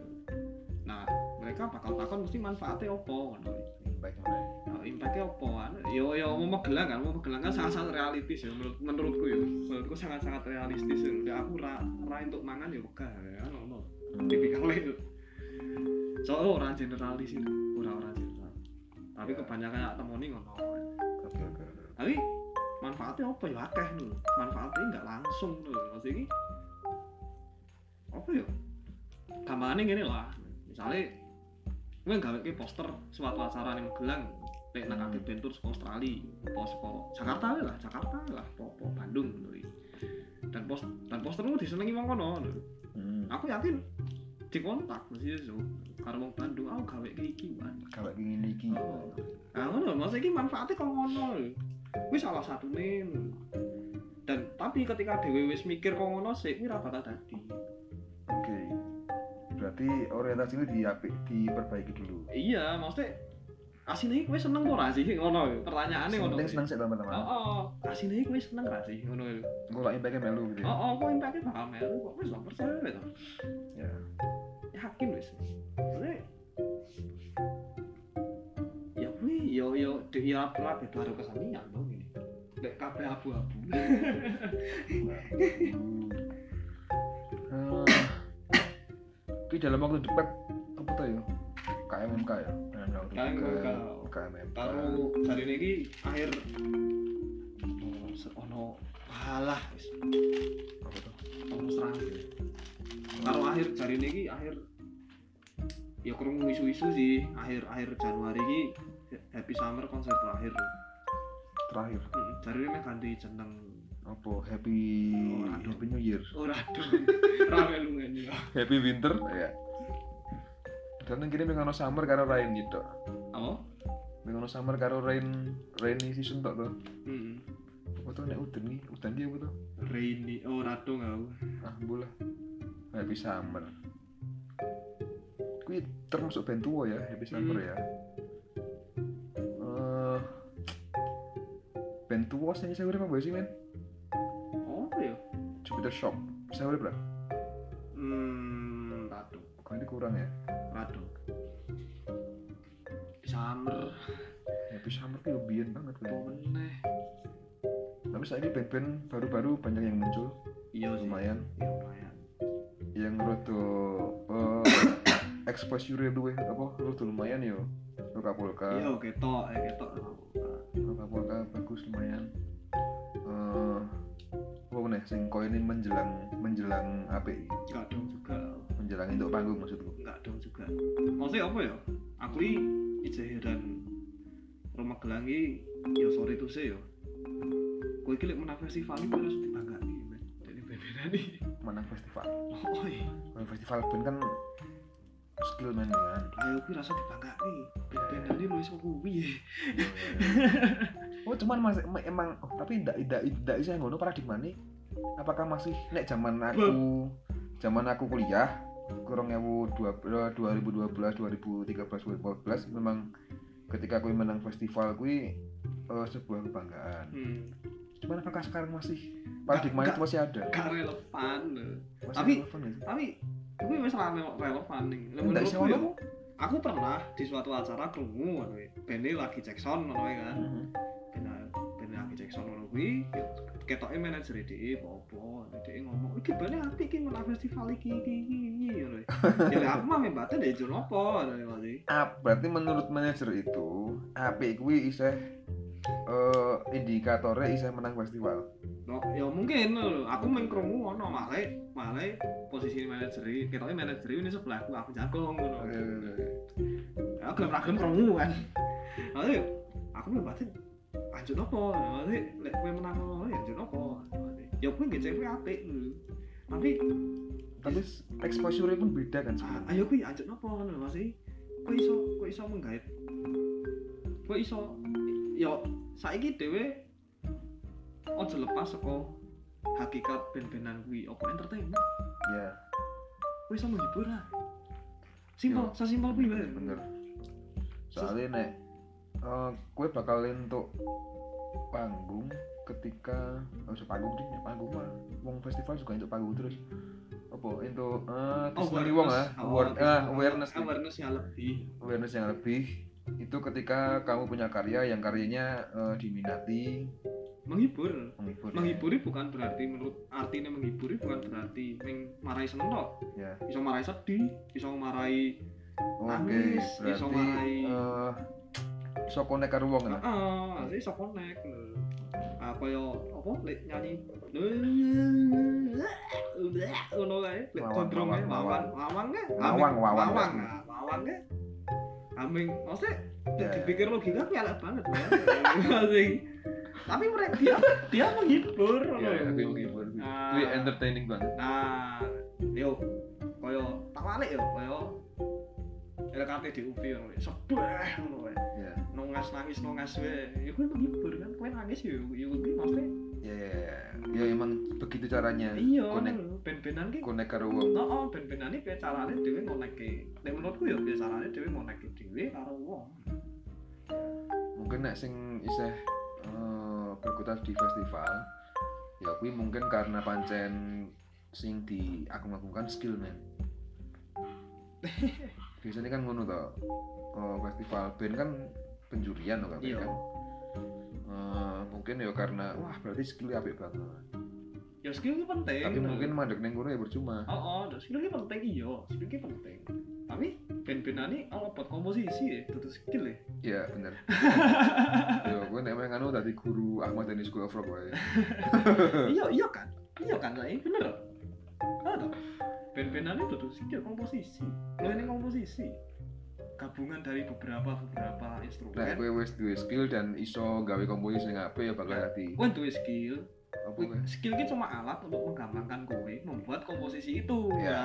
Nah, mereka bakal takon mesti manfaatnya opo ngono. Mana? Nah, impactnya opo? Anu, Yo yo mau Magelang kan, mau Magelang kan sangat-sangat realistis ya menurut menurutku ya. Menurutku sangat-sangat realistis ya. Udah aku ra ra untuk mangan ya wegah ya ngono. Hmm. Tipikal itu. Soalnya orang generalis itu, orang-orang general. Tapi Ya. kebanyakan yang temoni ngono. Oke. oke. tapi manfaatnya apa ya? Akeh lho manfaatnya nggak langsung lho maksudnya ini apa ya? Gampangannya gini lah. Misalnya gue gawe ke poster suatu acara yang gelang. Lek nang akeh bentur saka Australia apa? Saka Jakarta lah Jakarta lah apa apa Bandung lho iki. dan pos dan postermu disenengi wong kono lho Hmm. aku yakin dikontak mesti so karo wong Bandung aku gawe iki iki ingin iki Oh. Nah, ngono maksud iki manfaatnya kok ngono lho. Kuwi salah satune. lho. Dan tapi ketika dhewe wis mikir kok ngono sik kuwi ora bakal dadi. oke berarti orientasi ini diapik diperbaiki dulu Iya, maksudnya asine kowe seneng ora sih ngono lho. Pertanyaane ngono. penting seneng sih Oh, teman-teman oh, asine kowe seneng ra sih ngono lho. gue lah impactnya melu gitu Oh, ya oh, kok impactnya bakal melu kok wis percaya to. ya Yakin wis. Maksudnya ya kuwi yo yo de ya ora beda Lek kabeh abu-abu. Tapi dalam waktu dekat apa tuh ya? KMMK ya? Dalam waktu KMMK. KMMK. Karo hari ini akhir oh, ono halah wis Apa tuh? ono serang. Karo akhir hari ini akhir ya krungu isu-isu sih akhir akhir Januari iki Happy Summer konser terakhir. Terakhir. Jari ini ganti jeneng Apa? Happy Oh. Happy New Year. ora aduh. Rame lu ngene ya. Happy Winter ya. Dan yang kini mengono summer karo rain gitu. Apa? Mengono summer karo rain rainy season tok tuh. Heeh. Apa tuh nek udan nih? Udan dia apa tuh? Rainy oh radong aku. Ah, bola. Happy Summer. Kui termasuk band tua ya, Happy Summer Hmm. ya. Band tua sih saya udah apa sih men? Oh apa ya? Jupiter Shop. Saya udah berapa? Hmm, radong. Kok ini kurang ya? Radong. Summer Happy Summer tuh biyen banget kan. meneh? Tapi saat ini band-band baru-baru banyak yang muncul, Iya sih. lumayan. Iya lumayan. Yang rodo eh exposure luwe apa rodo lumayan yo. Roka Polka. Iya ketok, eh ketok. Polka bagus lumayan. Eh apa meneh sing koyo ini menjelang menjelang API, Enggak dong juga. menjelang untuk panggung maksudku. Enggak dong juga. Maksudnya apa ya? Aku ini ijek heran rumah gelang iki ya sorry to say ya. Kowe iki lek menang festival iki harus dibanggakan men. Jadi band-bandan iki. Mana festival? Oh iya. Kalau festival kan skill man kan. Ayo kuwi rasa dibanggakan. Band-bandan iki lu iso kuwi. Oh cuman masih em- emang oh, tapi ndak ndak ndak saya ngono paradigma nih apakah masih nek zaman aku zaman aku kuliah kurang ewu dua dua ribu dua belas dua ribu tiga belas dua ribu empat belas memang ketika aku menang festival kui eh, sebuah kebanggaan Hmm. cuman apakah sekarang masih paradigma itu masih ada Gak relevan. masih Tapi- relevan sih? Tapi wis relevan sih ngono ya, Bu? Aku pernah di suatu acara krungu ngono kuwi. Band lagi Jackson ngono kuwi kan. Mhm. benar benar lagi Jackson ngono kuwi ketoke manajer DE apa DE ngomong iki bane apik iki menang festival iki iki iki iki ngono ya aku mah mbate ndek jon apa ngono Ah, berarti menurut manajer itu AP kui isih eh indikatornya isih menang festival. No ya mungkin lho. Aku main krungu ngono malah malah posisi manajer ketoke manajer ini sebelahku aku jago ngono. Oke, oke, oke. aku gelem ra gelem krungu kan. Lalu aku mbate anjut apa? Maksudnya, lek kowe menang ngono ya anjut apa? Ya kowe nggih cewek apik lho. Tapi tapi exposure pun beda kan Ah, sebenarnya ayo kuwi ajak napa ngono Mas? Kok iso kok iso menggait. Kok iso yo saiki dhewe aja lepas saka hakikat ben-benan kuwi. Apa entertainment? Ya kok iso menghibur lah. Simpel sesimpel kuwi wae bener. Soalnya nek eh kue bakal untuk panggung ketika oh so panggung ding ya panggung mah. Wong festival juga untuk panggung terus. Apa untuk eh testimoni wong lah eh, awareness. Awareness yang lebih. Awareness yang lebih itu ketika kamu punya karya yang karyanya eh, diminati. Menghibur. Menghibur ya. menghiburi bukan berarti menurut artinya menghiburi bukan berarti meng marai seneng tok ya. Bisa marai sedih bisa marai oke Nangis, berarti iso marai. eh iso connect karo wong lah Heeh, sih iso connect. Ah kaya apa lek nyanyi ngono kae lek gondrong kae wawang, wawang wawang kae Wawang, wawang, kambing maksudnya Ya, ya. dipikir logika elek banget ya. Tapi mereka dia dia menghibur. Ngono ya lho. aku menghibur. Kuwi entertaining banget. Nah yo kaya tak balik yo kaya LKT DUP ngono wae. Sebeh ngono wae. ya Nongas nangis nongas wae. Ya kuwi menghibur kan. Kowe nangis ya ya kuwi maksudnya ya ya ya. ya emang begitu caranya iya connect ngono. ben-benan ki connect karo wong Heeh, ben-benan iki piye carane dhewe ngonekke. Nek menurutku ya piye carane dhewe ngonekke dhewe karo wong. mungkin nek sing isih eh, berkutat di festival ya kuwi mungkin karena pancen sing diagung-agungkan skill men biasanya kan ngono to eh, festival band kan penjurian loh Iya. kan Eh, mungkin ya karena wah berarti skillnya apik banget Ya skill ki penting. tapi mungkin mandek neng ya percuma Oh, oh, skill ki penting iya, skill ki penting. Tapi ben-benan iki ala buat komposisi ya, dudu skill ya. iya bener yo gue nek emang anu tadi guru Ahmad Dhani School of Rock iya, iya kan? Iya kan, lah ini bener. Ada. Ben-benan itu dudu skill komposisi. Lo ini komposisi. Gabungan dari beberapa beberapa instrumen. gue wis duwe skill dan iso gawe komposisi sing apik ya bakal dadi Kowe duwe skill, apa gue skill ki cuma alat untuk menggampangkan kowe membuat komposisi itu. Ya.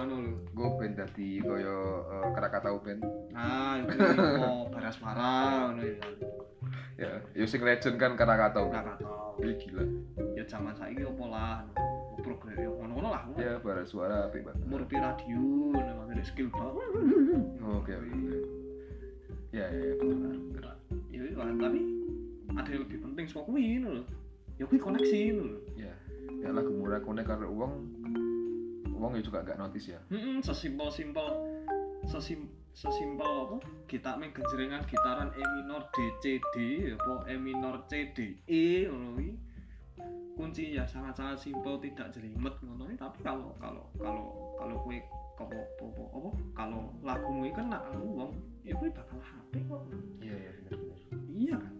Ngono lho. gue ben dadi kaya uh, Krakatau band Nah, itu kok Barasmara ngono ya. ya ya sing legend kan Krakatau Ora tau. Ih, gila Ya zaman saiki opo lah. Program. Ya ngono-ngono lah. ya bara suara apik banget Umur pi radio memang ada skill banget. oke oke ya ya ya bener bener Ya itu kan tapi ada yang lebih penting saka kuwi ngono lho. Ya kuwi koneksi ngono lho. ya ya lagu murah konek karo uang uang ya juga gak notice ya. Heeh, sesimpel-simpel sesim sesimpel apa? Kita main genjrengan gitaran E minor D C D apa E minor C D E ngono kunci ya sangat-sangat simpel tidak jelimet ngono tapi kalau kalau kalau kalau kue apa apa kalau lagumu iki kena wong ya kuwi bakal HP kok. Iya iya bener bener. Iya kan?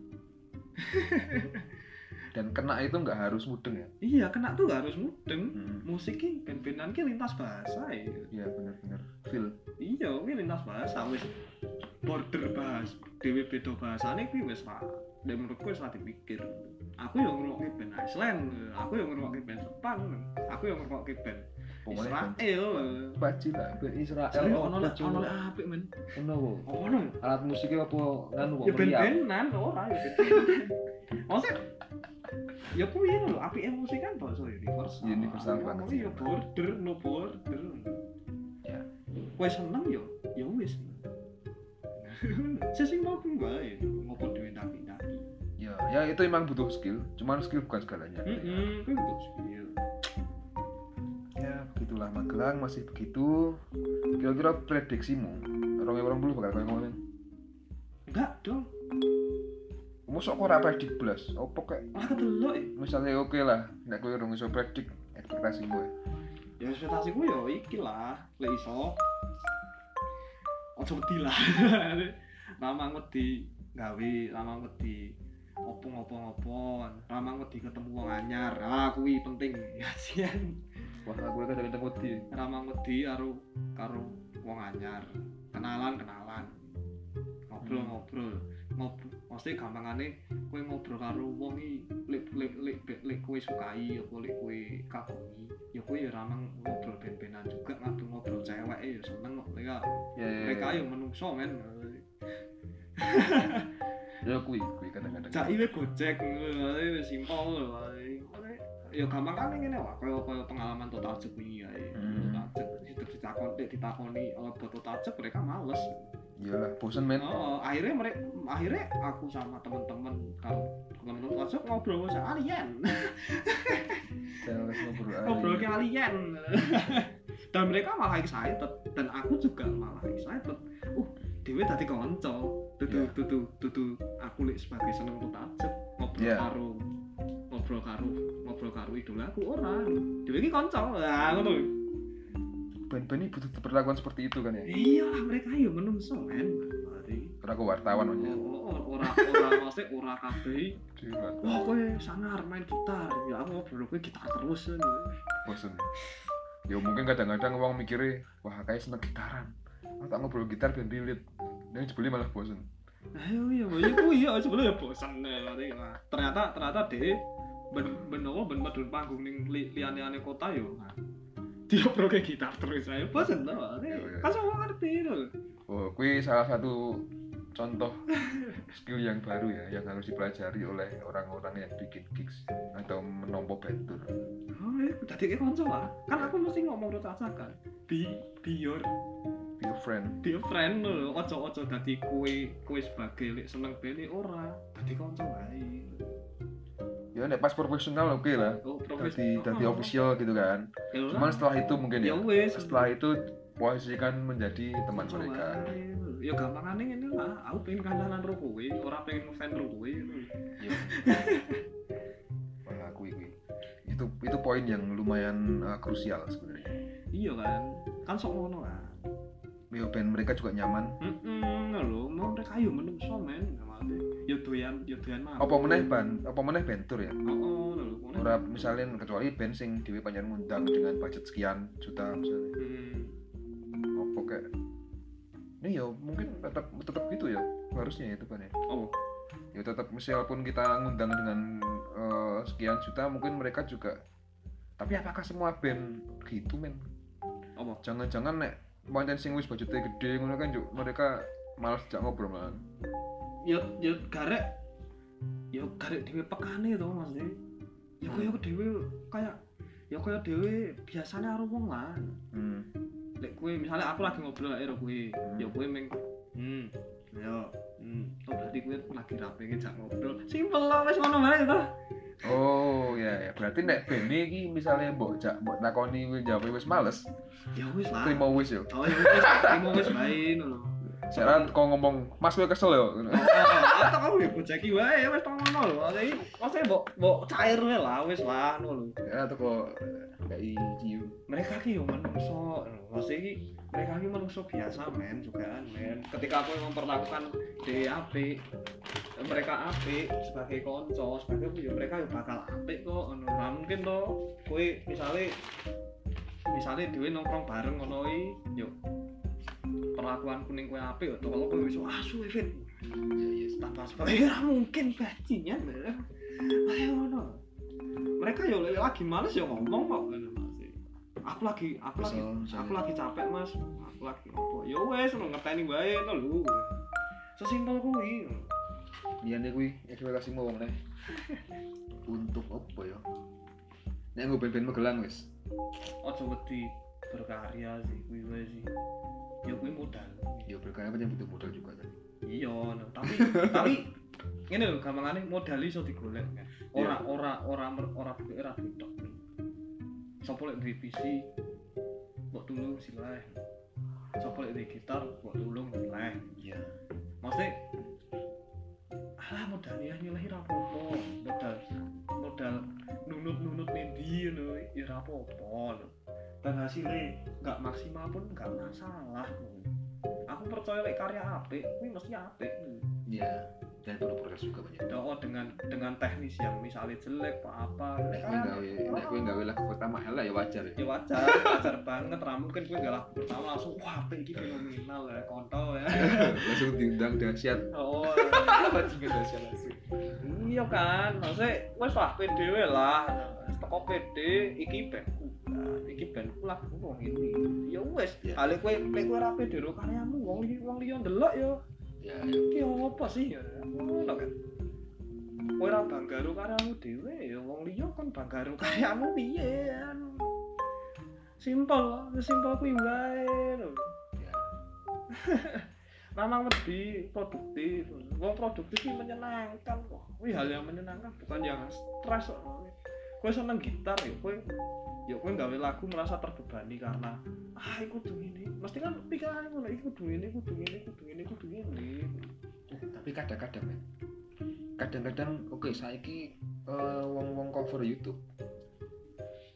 Dan kena itu nggak harus mudeng ya? Iya kena tuh gak harus mudeng. Hmm. musik ki ben-benan ki lintas bahasa ya. Iya bener feel. Iya kuwi lintas bahasa wis border bahas dhewe beda bahasane kuwi wis ra nek menurutku ra dipikir aku yang ngrungokke band Iceland aku yang ngrungokke band Jepang aku yang ngrungokke band pokoknya Israel. Baci lah band Israel. Ono lek cuma? ono lek. Apik men. Ono wo ono. Alat musiknya apa nganu kok ya meriam band-bandan ora ya maksudnya ya kuwi lho apike musik kan bahasa universal. Universal Ya, banget ya border no border. Ya. kowe seneng ya ya wis sesimpel kuwi wae ngopo dhewe ndaki-ndaki ya ya itu emang butuh skill cuman skill bukan segalanya. Heeh kuwi butuh skill. Ya begitulah Magelang masih begitu. Kira-kira prediksimu orang orang dulu bakal kayak ngomongin enggak dong. Sok kok ora predik belas apa kayak ora kedelok ya. Misalnya oke lah nek kowe urung iso predik ekspektasimu. Ya ya ekspektasiku ya iki lah lek iso ojo wedi lah. Ramang wedi gawe ramang wedi opo ngopo ngopo ramang wedi ketemu wong anyar. Ah kuwi penting. Sian wah aku kadang kadang wedi. Ramang wedi karo karo wong anyar. Kenalan kenalan. Ngobrol ngobrol ngobrol mesti gampangane kowe ngobrol karo wong iki lek lek lek lek kowe sukai apa lek kowe kagungi ya kowe ya ramang ngobrol ben-benan juga ngadu ngobrol cewek ya seneng kok mereka ya ya mereka yo menungso men. Ya kuwi kuwi kadang-kadang. Cak iwe gojek ngono simpel lho ya gampang kan ngene wae kaya kaya pengalaman total jek wingi ae. Hmm. total jek ditakoni oleh total jek mereka males iyalah bosen men Oh, akhirnya mereka akhirnya aku sama teman-teman kalau teman-teman WhatsApp ngobrol sama alien, ngobrol ke alien. dan mereka malah excited dan aku juga malah excited. Uh, Dewi tadi konco, tutu Yeah. tutu tutu aku lek sebagai seneng tutajep ngobrol Yeah. karo ngobrol karo ngobrol karo idola aku ora. Dewi ki konco. Lah ngono. Ben-ben ini butuh perlakuan seperti itu kan ya Iya mereka yo menungso men. Karena aku wartawan aja Oh, oh, ora ora maksudnya ora kabeh Wah, kowe sangar main gitar. Ya aku ngobrol kowe gitar terus. bosen ya mungkin kadang-kadang orang mikirnya wah kayak seneng gitaran aku tak ngobrol gitar ben relate dan jebeli malah bosen Ayo iya, iya kuwi ya sebenarnya bosan nih nanti. Nah, ternyata ternyata deh ben ben apa ben medun panggung ning li, liyane-liyane kota yo. Dia pro kayak gitar terus saya bosan tau. Kan semua ngerti lho. oh kui salah satu contoh skill yang baru ya yang harus dipelajari oleh orang-orang yang bikin gigs atau menompo bentur oh ya tadi kayak konco lah kan aku mesti ngomong terus kan. Be be your be a friend. be a friend lho ojo ojo dadi kue kue sebagai seneng beli ora. Dadi konco wae ya nek pas profesional oke lah. Oh dadi dadi official gitu kan. Ya ora. cuman setelah itu mungkin ya ya wes setelah itu posisikan menjadi teman Konco mereka. ya gampangane ngene lah. Aku pengen kancanan karo kowe ora pengen ngefan karo kowe Iya. Kui kui itu itu poin yang lumayan uh, krusial sebenarnya. Iya kan. Kan sok ngono kan ben mereka juga nyaman Heeh, lho, mau mereka yo menungso men, namanya. Yo doyan, yo doyan mah. apa meneh ban apa meneh bentur ya Heeh, lho, ngono. ora misalnya kecuali band sing dhewe panjang ngundang dengan budget sekian juta misalnya Hmm. apa kayak ini ya mungkin tetap tetap gitu ya harusnya ya itu kan ya Oh, ya tetap meskipun kita ngundang dengan eh, sekian juta mungkin mereka juga tapi apakah semua band gitu men apa? jangan-jangan nek pancen sing wis budgetnya gede ngono kan juk mereka malas jak ngobrol malah Yo yo garek. Yo garek dhewe pekane to, Mas. Ya kaya dhewe kayak ya kaya dhewe biasanya karo wong lah. hmm. Lek kowe misalnya aku lagi ngobrol karo kowe, ya kowe meng hmm, ya hmm, oh berarti kowe lagi rapi ngejak ngobrol. Simpel lah wis ngono wae to. oh ya ya berarti nek band iki misalnya mbok jak mbok takoni kuwi jawab wis males Ya wis lah. terima wis yo Oh, ya wis, terima wis bae ngono. Sekarang kau ngomong, Mas gue kesel yo. Atau kamu ya bojeki wae wis tong ngono lho. Maksudnya maksudnya mbok mbok cair wae lah wis lah ngono lho. Ya atau kok kayak ciu. Mereka ki yo menungso. Maksudnya ki mereka ki menungso biasa men juga men. Ketika aku memperlakukan DAP mereka apik sebagai konco sebagai ya mereka yo bakal apik kok ngono. Ora mungkin to kowe misale misale dhewe nongkrong bareng ngono iki yo perlakuan kuning kowe apik yo kalau kowe wis asu Vin. Iya iya. tanpa sebab ya mungkin bajinya ayo ngono. Mereka yo lagi males yo ngomong kok aku lagi aku lagi aku lagi capek mas. Aku lagi ngopo yo wes lo ngerteni wae to lho. Sesimpel kuwi. Nih gue ekspektasi mau ngomong nih. Untuk apa ya? Nek gue band-band Magelang wis. ojo wedi berkarya sih kuwi wae sih. Yo kuwi modal. Ya berkarya apa yang butuh modal juga kan. iya no. tapi tapi ngene lho gampangane modal iso digolek kan. Ora ora ora mer- ora ora bedok sapa lek duwe PC mbok tulung sileh. Sapa lek duwe gitar mbok tulung sileh. Iya. maksudnya alah modal ya nyelehi ra apa-apa modal modal nunut-nunut mendi lho ya ra apa-apa lho dan hasilnya nggak maksimal pun nggak masalah. Aku percaya lek karya apik kuwi mesti apik. Iya. Dan perlu proses juga banyak. oh dengan dengan teknis yang misalnya jelek apa apa Nek gawe, nek gue gawe lagu pertama hal ya wajar ya. ya wajar wajar banget ra mungkin gue gak lagu pertama langsung wah apik iki fenomenal ya kontol ya Langsung diundang dahsyat. oh Bajingan dahsyat langsung. iya kan maksudnya wes lah pede we lah teko pede iki bandku lah iki bandku lagu wong ini. Ya wes Iya. kali kowe nek kowe ra pede karo karyamu wong li wong liya ndelok ya. Ya ya. iki apa sih? Ya ngono kan. Kowe ra bangga karo karyamu dhewe ya wong liya kan bangga karo karyamu piye anu. Simpel simpel kuwi wae lho. Ya. memang lebih produktif. Wong produktif ini menyenangkan kok. Wih hal yang menyenangkan bukan yang stres kok. Gue seneng gitar ya gue ya gue gawe lagu merasa terbebani karena ah iku kudu ini mesti kan pikiran ngono iku kudu ini kudu ini kudu ini kudu ini tapi kadang-kadang men. Kadang-kadang oke saiki eh, wong-wong cover YouTube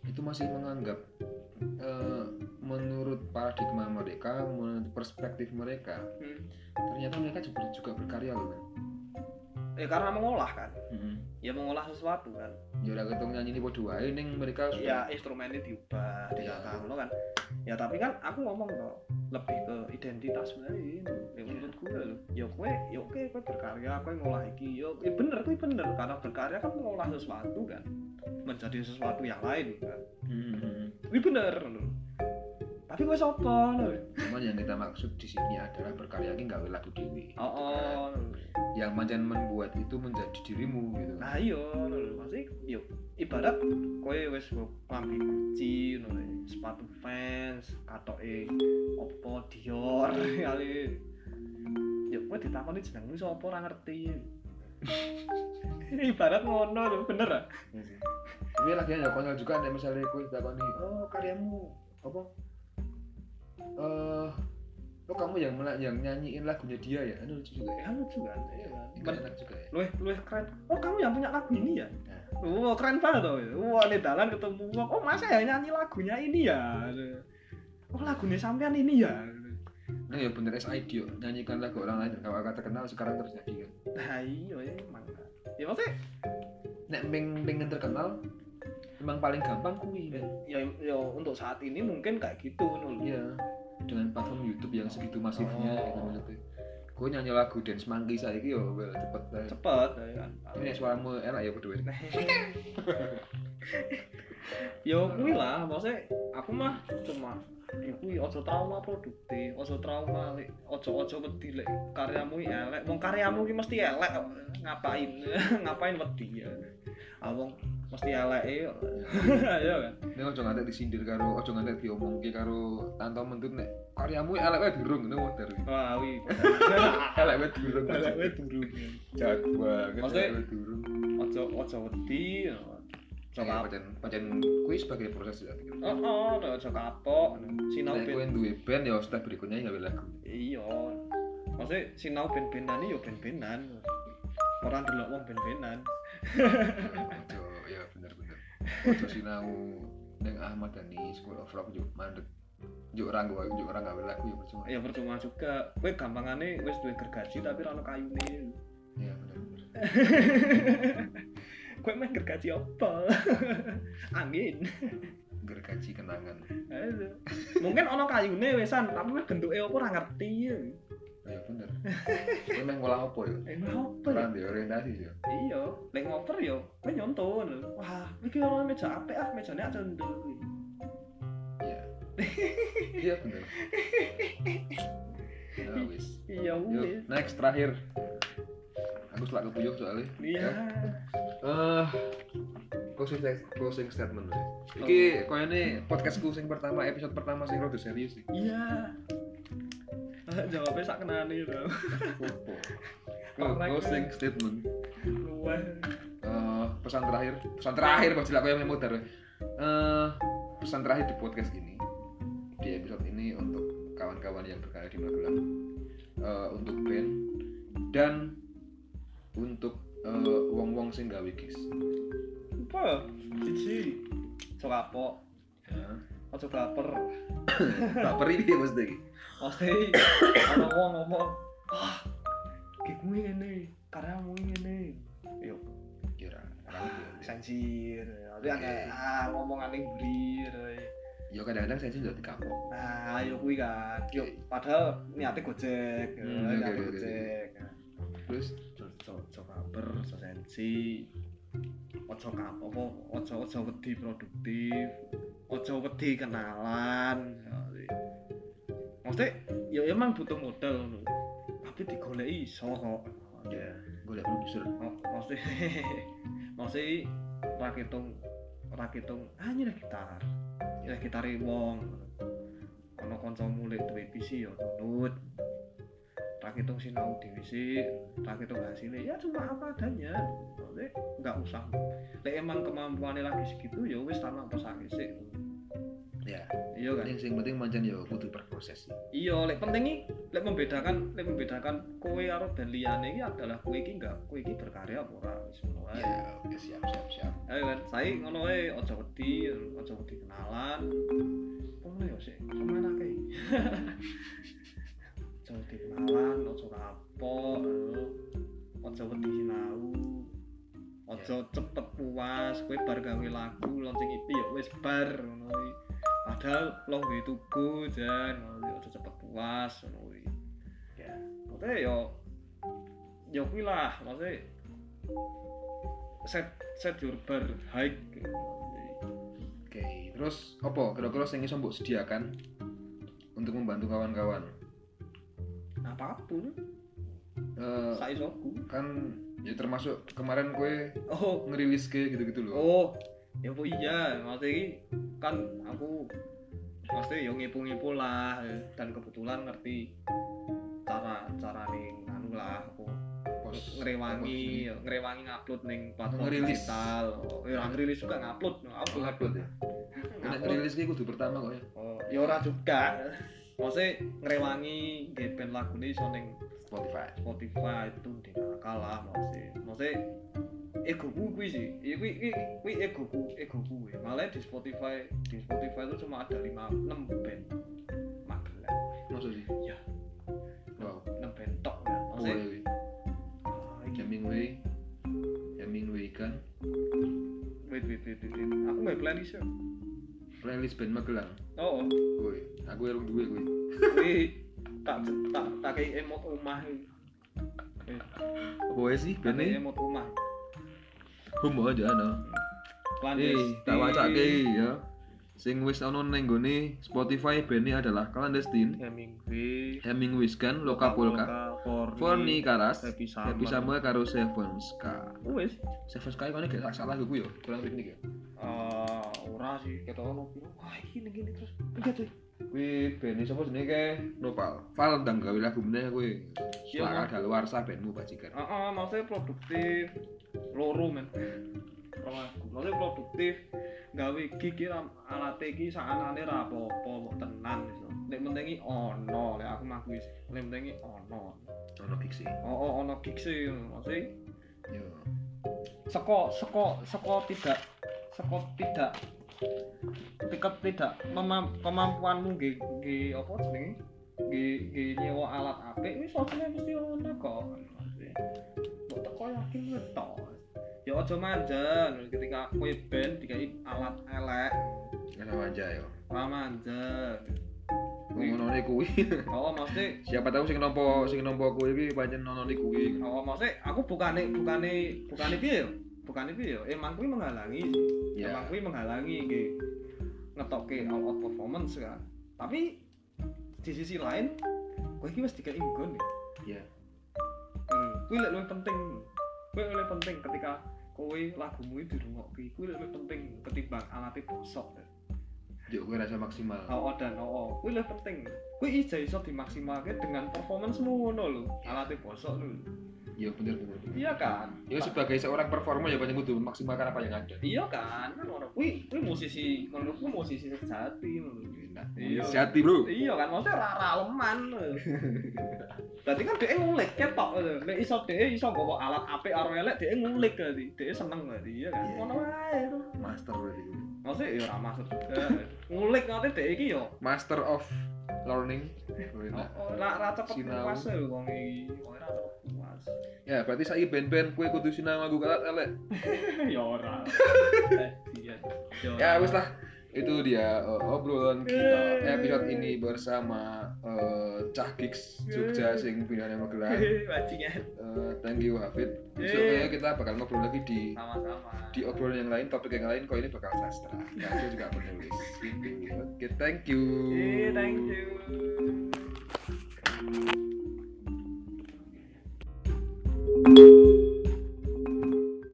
itu masih menganggap eh, menurut paradigma mereka menurut perspektif mereka Hmm. ternyata mereka juga, juga berkarya loh men ya karena mengolah kan? Mm ya mengolah sesuatu kan? Ya udah ketemu nyanyi ini podo wae ning mereka ya instrumennya diubah Iya. ditata ngono kan? Ya tapi kan aku ngomong kok lebih ke identitas wae ya menurut gue lho. Ya kowe ya oke kowe berkarya kowe ngolah iki. Ya ya bener kowe bener karena berkarya kan mengolah sesuatu kan? Menjadi sesuatu yang lain kan? Mm-mm. ini bener lho. Tapi gue sopo cuman yang kita maksud di sini adalah berkarya ini gawe lagu dewi. Oh oh. Yang mancan membuat itu menjadi dirimu gitu. Nah iya maksudnya yo ibarat kowe wis klambi Gucci sepatu fans katoke opo Dior kali. Yo kowe ditakoni jenengmu sapa ora ngerti. Ibarat ngono lho bener ah tapi lagi ya konyol juga nih misalnya kue takoni oh karyamu apa eh oh kamu yang mela- yang nyanyiin lagunya dia ya? Itu lucu juga. Ya lucu kan iya kan? Itu enak juga ya? luwih luwih keren. Oh kamu yang punya lagu ini ya? Nah. wah keren banget tuh wah ini dalan ketemu wong. Oh masa ya nyanyi lagunya ini ya? Oh lagunya sampean ini ya? Nah ya bener SID yo. Nyanyikan lagu orang lain kalau kata terkenal sekarang terjadi kan? Nah iya ya emang. Ya maksudnya nek peng pengen terkenal memang paling gampang kui kan ya, ya untuk saat ini mungkin kayak gitu nul. Iya dengan platform YouTube yang segitu masifnya Oh. gitu. Maksudnya gue nyanyi lagu dance monkey saya yo well, cepet banget cepet ya kan. Ini suaramu enak ya berdua yo kuwi lah maksudnya aku mah cuma iku ojo trauma produktif ojo trauma ojo ojo wedi lek karyamu elek. Wong karyamu iki mesti elek ngapain? Ngapain wedi ya? Ah wong mesti elek e ya kan? Ini ojo ngantek disindir karo ojo ngantek diomongke karo tanto mentut nek karyamu elek wae durung ngono modern wah wi elek wae durung. Elek wae durung. Jago banget elek wae durung. ojo ojo wedi ojo Ya, kapok pancen pancen kuwi sebagai proses ya oh oh ojo kapok. Sinau ben kowe duwe band ya step berikutnya ya lagu. Iya. Maksudnya sinau ben-benan yo ben-benan. Orang delok wong ben-benan ojo sinau ning Ahmad Dhani School of Rock juk mandek. Juk orang gua juk orang gawe lagu ya percuma. Ya percuma juga. Kowe gampangane wis duwe gergaji tapi ora ono kayune. Ya bener kowe meh gergaji apa? Angin gergaji kenangan. Mungkin ono kayune wisan tapi wis bentuke apa ora ngerti ya. Ya bener. Kowe meh ngolah apa ya? Apa ya? Di orientasi ya? Iya. Lek ngoper kowe nyonton wah iki ono meja apik ah mejane aja ndel iya. Iya bener. Ya wis. Iya wis. next terakhir aku selak kepuyuh soalnya iya Eh, closing closing statement ya. Iki koyone podcastku sing pertama episode pertama sing rada serius iki. iya Ah, jawabnya sak kenane to Opo? Closing statement. Eh, pesan terakhir, pesan terakhir kok jelek koyo memudar. Eh, pesan terakhir di podcast ini di episode ini untuk kawan-kawan yang berkarya di Magelang eh, untuk band dan untuk eh, wong-wong sing gawe gigs. apa siji sok kapok. Ya. ojo baper. Baper iki mesti iki. pasti ana wong ngomong wah gigmu ngene karyamu ngene. Yo. Kira. Orang itu. sansir tapi akeh ah ngomongane blir Ya kadang-kadang saya sih jadi kapok. nah yo kuwi kan. Yo padahal niate gojek. Yo, Hmm, niate gojek Terus ojo baper ojo sensi. Ojo apa ojo ojo wedi produktif. Ojo wedi kenalan. Maksudnya ya emang butuh modal tapi digoleki iso kok. Ya golek produser. Mak- maksudnya maksudnya rakitung rakitung ah nyileh gitar. Nyileh gitar wong. Ono kancamu lek duwe PC ya nunut rakitung sinau dhewe sih rakitung hasilnya. Ya cuma apa adanya. Maksudnya nggak usah. Lek emang kemampuannya lagi segitu ya wis tanpa pesake sih. Ya, iya kan? Yang sing penting mancen ya kudu berproses. iya lek penting iki lek membedakan lek membedakan kowe karo band liyane iki adalah kowe iki enggak kowe iki berkarya apa ora wis ngono ae. Ya, oke siap siap siap. ayo kan saya ngono ae aja wedi aja wedi kenalan. Ngono ya sik? Ke mana kae aja wedi kenalan aja kapok aja wedi sinau. Aja cepet puas kowe bar gawe lagu launching EP ya wis bar ngono kuwi. padahal lo duwe tugu jan ngono kuwi, aja cepet puas ngono kuwi. Ya. maksudnya yo yo kuwi lah maksudnya set set your bar high Oke, terus apa? Kira-kira sing iso mbok sediakan untuk membantu kawan-kawan apa pun. Eh, saisoku kan ya termasuk kemarin kue oh. ngerilis ke gitu-gitu loh. Oh ya bu iya maksudnya kan aku maksudnya ya ngipu-ngipu lah dan kebetulan ngerti cara cara nih anu lah aku ngerewangi ngerewangi ngupload ning platform Ngerilis. digital. Oh, ya ngerilis juga ngupload ngupload. Upload ya? Ngupload. Ngerilis ki kudu pertama kok ya? Oh ya ora juga maksudnya ngerewangi nge band lagu ini iso ning Spotify. Spotify itu di kalah maksudnya. Maksudnya ego kuwi sih. Iya kuwi kuwi kuwi ego ku ego kuwi. Malah di Spotify di Spotify itu cuma ada 5 6 band Magelang. Maksud sih? Ya. Wow. 6 band tok ya oh maksudnya iki Hemingway. Hemingway kan? Wait wait wait wait wait. aku mau playlist ya playlist band Magelang oh. Woi, aku yang duwe kuwi. kuwi tak tak tak kayak emot omah Apa wae sih band emot omah Homo aja ana. Eh, tak wacake ya. Sing wis ana ning gone Spotify band adalah Clandestine, Hemingway Hemingway kan, Loka Polka, Forni Karas, Happy Happy Summer karo Seven Ska. wes Seven Ska kan gak salah gue yo, kurang teknik ya. eh ora sih kata ono piro wah iki gini gini terus enggak tuh Kuwi band sapa jenenge ke Nopal. Val ndang gawe lagu meneh kuwi. Iya, Selaka Mas. daluarsa bandmu bajikan. Heeh, maksudnya produktif loro men Lagu. maksudnya produktif gawe gigi ram alat iki sakanane ra apa-apa mbok tenan iso nek penting iki ono lek aku ngaku wis nek penting iki ono Ono gig sih. oh oh ono gig sih maksudnya Yo. seko seko seko tidak seko tidak tidak tidak memam, kemampuanmu nggih nggih apa jenenge nggih nggih nyewa alat apik wis asline mesti ono kok mbok teko yakin to ya aja manjen ketika kowe band dikai alat elek Ana aja yo. ora manjen Ngono kuwi. oh maksudnya Siapa tahu sing nampa sing nampa kuwi iki pancen ono kuwi. oh maksudnya aku bukane bukane bukane piye yo bukane piye yo emang kuwi menghalangi sih Ya. emang kuwi menghalangi nggih ngetokke all out performance kan tapi di sisi lain kowe iki wis dikai nggon Ya. hmm. kuwi lek luwih penting kuwi luwih penting ketika kowe lagumu iki dirungokke kuwi luwih penting ketimbang alatnya bosok Juk kowe rasa maksimal. oh, oh dan oh, oh. kuwi luwih penting kuwi iso iso dimaksimalke dengan performancemu ngono lho alatnya bosok lho Ya bener bener. bener. iya kan Ya sebagai seorang performer ya pancen kudu memaksimalkan apa yang ada. iya kan kan orang kuwi kuwi musisi menurutku musisi sejati Nah, Iya. Sejati, Bro. iya kan maksudnya rara leman berarti kan dia ngulik ketok lho. nek iso dia iso bawa alat apik karo elek dia ngulik berarti dia seneng berarti iya kan Iya. ngono wae. Master berarti. Maksudnya ya ora maksud juga ngulik nanti dia iki yo Master of learning. Oh, enak. Oh, ora ora cepet puas lho wong iki ora cepet puas Ya, berarti saiki band-band kue kudu sinau nganggo alat elek. ya ora Eh, iya Ya wis lah itu dia uh, obrolan kita episode ini bersama uh, Cah Jogja sing pilihannya Magelang. Uh, thank you Hafid. Besoknya kita bakal ngobrol lagi di sama-sama. di obrolan yang lain topik yang lain kok ini bakal sastra. Ya aku juga penulis. Oke okay, thank you. Yeah, thank you.